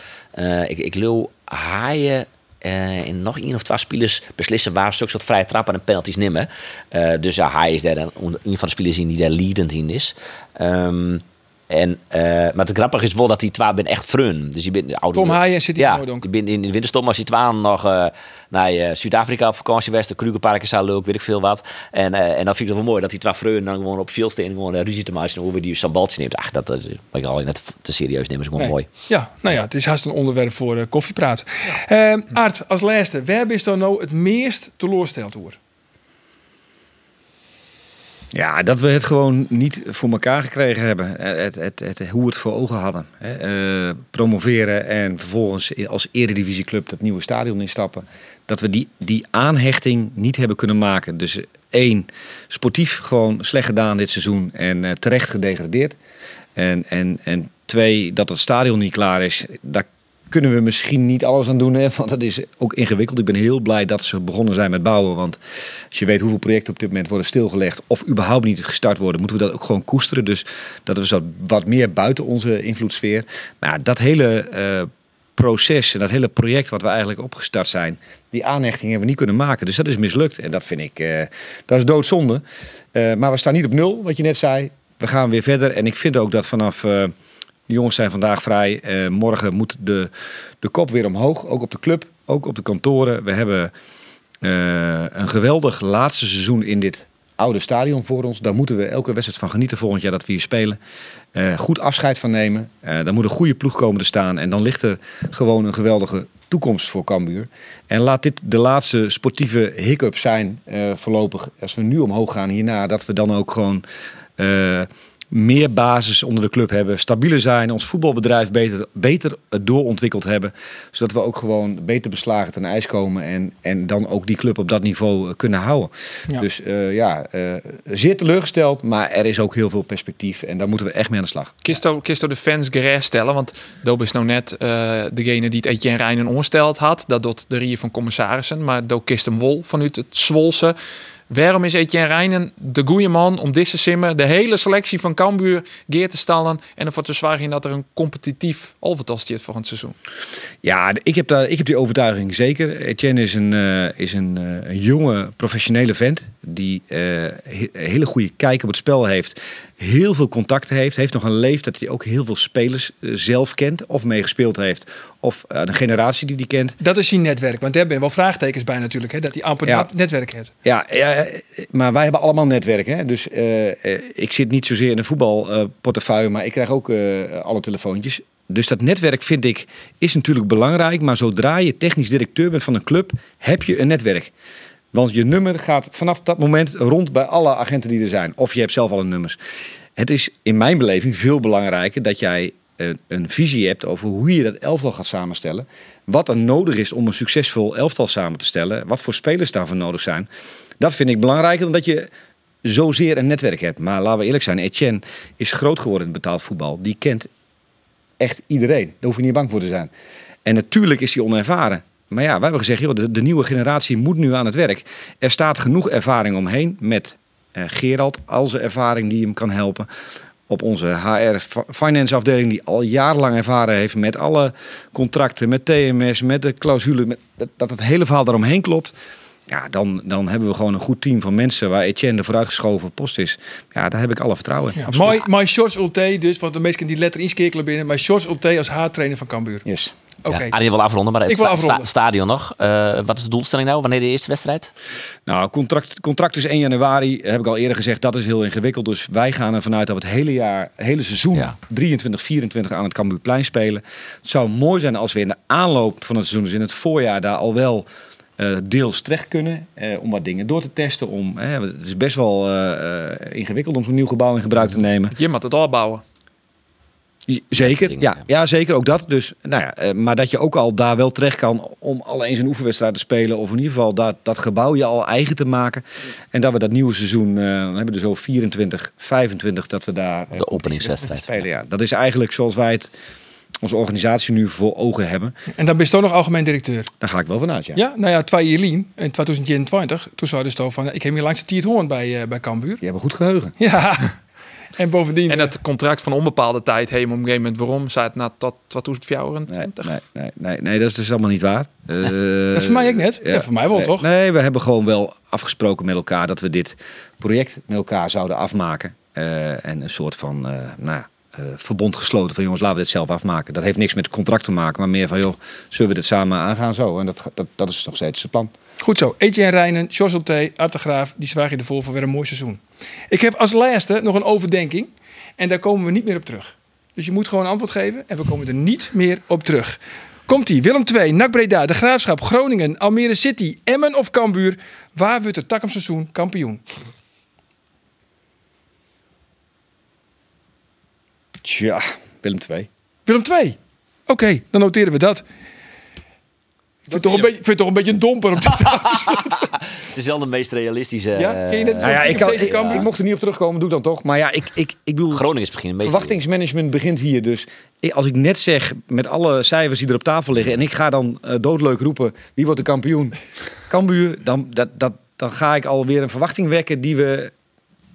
ik, ik wil Haaien uh, en nog één of twee spelers beslissen waar stuk soort vrije trappen en penalties nemen. Uh, dus ja, hij is daar een, een van de spelers in die daar leadend in is. Um, en, uh, maar het grappige is wel dat die twee ben echt frun. Dus je bent oude. Tom Haaien zit hier ja, je bent in de winterstop als die twee nog uh, naar uh, Zuid-Afrika op vakantie was. De Krugerparken zou leuk, weet ik veel wat. En, en dan vind ik het wel mooi dat die twee frun dan gewoon op veel steen gewoon ruzie te maken over die sambaltje neemt. Ach, dat, dat ik al net te serieus nemen is gewoon nee. mooi. Ja, nou ja, het is haast een onderwerp voor koffiepraat. Ja. Ehm, Art, als laatste, waar is dan nou het meest teleursteld over? Ja, dat we het gewoon niet voor elkaar gekregen hebben. Het, het, het, hoe we het voor ogen hadden. Uh, promoveren en vervolgens als eredivisieclub dat nieuwe stadion instappen. Dat we die, die aanhechting niet hebben kunnen maken. Dus één, sportief gewoon slecht gedaan dit seizoen en uh, terecht gedegradeerd. En, en, en twee, dat het stadion niet klaar is. Kunnen we misschien niet alles aan doen. Hè? Want dat is ook ingewikkeld. Ik ben heel blij dat ze begonnen zijn met bouwen. Want als je weet hoeveel projecten op dit moment worden stilgelegd. of überhaupt niet gestart worden, moeten we dat ook gewoon koesteren. Dus dat is wat, meer buiten onze invloedssfeer. Maar dat hele. Uh, proces en dat hele project wat we eigenlijk opgestart zijn, die aanhechting hebben we niet kunnen maken. Dus dat is mislukt. En dat vind ik, uh, dat is doodzonde. Uh, maar we staan niet op nul, wat je net zei. We gaan weer verder. En ik vind ook dat vanaf de jongens zijn vandaag vrij. Uh, morgen moet de, de kop weer omhoog. Ook op de club, ook op de kantoren. We hebben uh, een geweldig laatste seizoen in dit oude stadion voor ons. Daar moeten we elke wedstrijd van genieten volgend jaar dat we hier spelen. Uh, goed afscheid van nemen. dan moet een goede ploeg komen te staan. En dan ligt er gewoon een geweldige toekomst voor Cambuur. En laat dit de laatste sportieve hiccup zijn voorlopig. Als we nu omhoog gaan hierna, dat we dan ook gewoon meer basis onder de club hebben, stabieler zijn, ons voetbalbedrijf beter, beter doorontwikkeld hebben, zodat we ook gewoon beter beslagen ten ijs komen en, en dan ook die club op dat niveau kunnen houden. Dus uh, ja, uh, zeer teleurgesteld, maar er is ook heel veel perspectief en daar moeten we echt mee aan de slag. Kisto, Kisto de fans gerust stellen, want Doop is nou net uh, degene die het Etienne Rijnen onsteld had, dat doet de rie van commissarissen, maar Doop kist hem wol vanuit het Zwolse. Waarom is Etienne Rijnen de goede man om deze simmer de hele selectie van Cambuur geer te stellen en ervoor te zorgen dat er een competitief alvetal voor volgend seizoen? Ja, ik heb, daar, ik heb die overtuiging zeker. Etienne is een, uh, is een, uh, een jonge professionele vent die uh, he hele goede kijk op het spel heeft, heel veel contacten heeft, heeft nog een leeftijd dat hij ook heel veel spelers zelf kent of meegespeeld heeft of een generatie die die kent. Dat is zijn netwerk, want daar ben wel vraagtekens bij natuurlijk, hè, dat hij amper ja. netwerk heeft. Ja, ja, maar wij hebben allemaal netwerken. Hè? Dus ik zit niet zozeer in een voetbalportefeuille, maar ik krijg ook alle telefoontjes. Dus dat netwerk vind ik is natuurlijk belangrijk. Maar zodra je technisch directeur bent van een club, heb je een netwerk. Want je nummer gaat vanaf dat moment rond bij alle agenten die er zijn. Of je hebt zelf al een nummers. Het is in mijn beleving veel belangrijker dat jij een visie hebt over hoe je dat elftal gaat samenstellen. Wat er nodig is om een succesvol elftal samen te stellen. Wat voor spelers daarvoor nodig zijn. Dat vind ik belangrijker dan dat je zozeer een netwerk hebt. Maar laten we eerlijk zijn, Etienne is groot geworden in betaald voetbal. Die kent echt iedereen. Daar hoef je niet bang voor te zijn. En natuurlijk is hij onervaren. Maar ja, we hebben gezegd, joh, de, de, nieuwe generatie moet nu aan het werk. Er staat genoeg ervaring omheen met uh, Gerald, al zijn ervaring die hem kan helpen. Op onze HR finance afdeling die al jarenlang ervaren heeft met alle contracten, met TMS, met de clausule, met, dat, het hele verhaal daaromheen klopt. Ja, dan, dan hebben we gewoon een goed team van mensen waar Etienne de vooruitgeschoven post is. Ja, daar heb ik alle vertrouwen in. Ja, my, my Shorts Ulte dus, want de meesten die letter inskekelen binnen. My Shorts Ulte als haartrainer van Cambuur. Yes. Oké. Okay. Ja, wil afronden, maar het sta afronden. stadion nog. Uh, wat is de doelstelling nou? Wanneer de eerste wedstrijd? Nou, contract, contract is 1 januari. Heb ik al eerder gezegd, dat is heel ingewikkeld. Dus wij gaan ervan uit dat we het hele jaar, hele seizoen ja. 23, 24 aan het Cambuurplein spelen. Het zou mooi zijn als we in de aanloop van het seizoen, dus in het voorjaar, daar al wel uh, deels terecht kunnen. Uh, om wat dingen door te testen. Om, het is best wel uh, ingewikkeld om zo'n nieuw gebouw in gebruik te nemen. Je moet het bouwen. Zeker, ja, ja, zeker ook dat. Dus, nou ja, maar dat je ook al daar wel terecht kan om al eens een oefenwedstrijd te spelen. Of in ieder geval dat, dat gebouw je al eigen te maken. En dat we dat nieuwe seizoen, uh, dan hebben we zo 24, 25 dat we daar... De openingswedstrijd. Spelen, ja. Dat is eigenlijk zoals wij het onze organisatie nu voor ogen hebben. En dan ben je toch nog algemeen directeur? Daar ga ik wel vanuit, ja. Ja, nou ja, twee Jelien in 2021, toen zei dus van, ik heb hier langs de Tiert Hoorn bij, uh, bij Cambuur. Je hebt een goed geheugen. Ja. En bovendien... En het contract van onbepaalde tijd, heen op een gegeven moment, waarom? Zei het na tot 2024? Nee, nee, nee, nee, dat is dus allemaal niet waar. Uh, dat is voor mij ook net. Ja, voor mij wel, nee, toch? Nee, we hebben gewoon wel afgesproken met elkaar dat we dit project met elkaar zouden afmaken. Uh, en een soort van, uh, nou uh, verbond gesloten van jongens, laten we dit zelf afmaken. Dat heeft niks met het contract te maken, maar meer van joh, zullen we dit samen aangaan zo? En dat, dat, dat is nog steeds het plan. Goed zo. Etienne Rijnen, Jos T, Artegraaf, die zwaag je ervoor voor weer een mooi seizoen. Ik heb als laatste nog een overdenking en daar komen we niet meer op terug. Dus je moet gewoon een antwoord geven en we komen er niet meer op terug. Komt-ie, Willem II, NAC Breda, De Graafschap, Groningen, Almere City, Emmen of Cambuur. Waar wordt het takkumseizoen kampioen? Tja, Willem 2. Willem 2? Oké, dan noteren we dat. Ik vind, toch een beetje, ik vind toch een beetje een domper op dit Het is wel de meest realistische. Ja, ken je het? Nou ja, ik, kan, ik, ik, mocht er niet op terugkomen, doe dan toch. Maar ja, ik, ik, ik bedoel. Groningen is misschien Verwachtingsmanagement begint hier. Dus als ik net zeg, met alle cijfers die er op tafel liggen. en ik ga dan uh, doodleuk roepen: wie wordt de kampioen? Cambuur, dan, dat, dat, dan ga ik alweer een verwachting wekken die we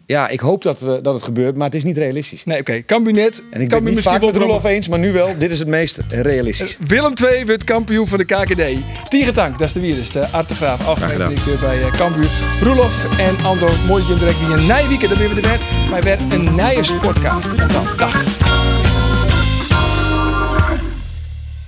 ja, ik hoop dat, we, dat het gebeurt, maar het is niet realistisch. Nee, oké. Okay. Cambuurnet. En ik ben niet vaak met Roelof eens, maar nu wel. Dit is het meest realistisch. Uh, Willem II wordt kampioen van de KKD. Tierentank, dat is de wierste. Artegraaf, algemeen directeur bij uh, Cambuur. Roelof en Ando, mooi direct die een Nijwieken, dan weer we er weer. Maar weer een nieuwe sportkaart. En dan, dag.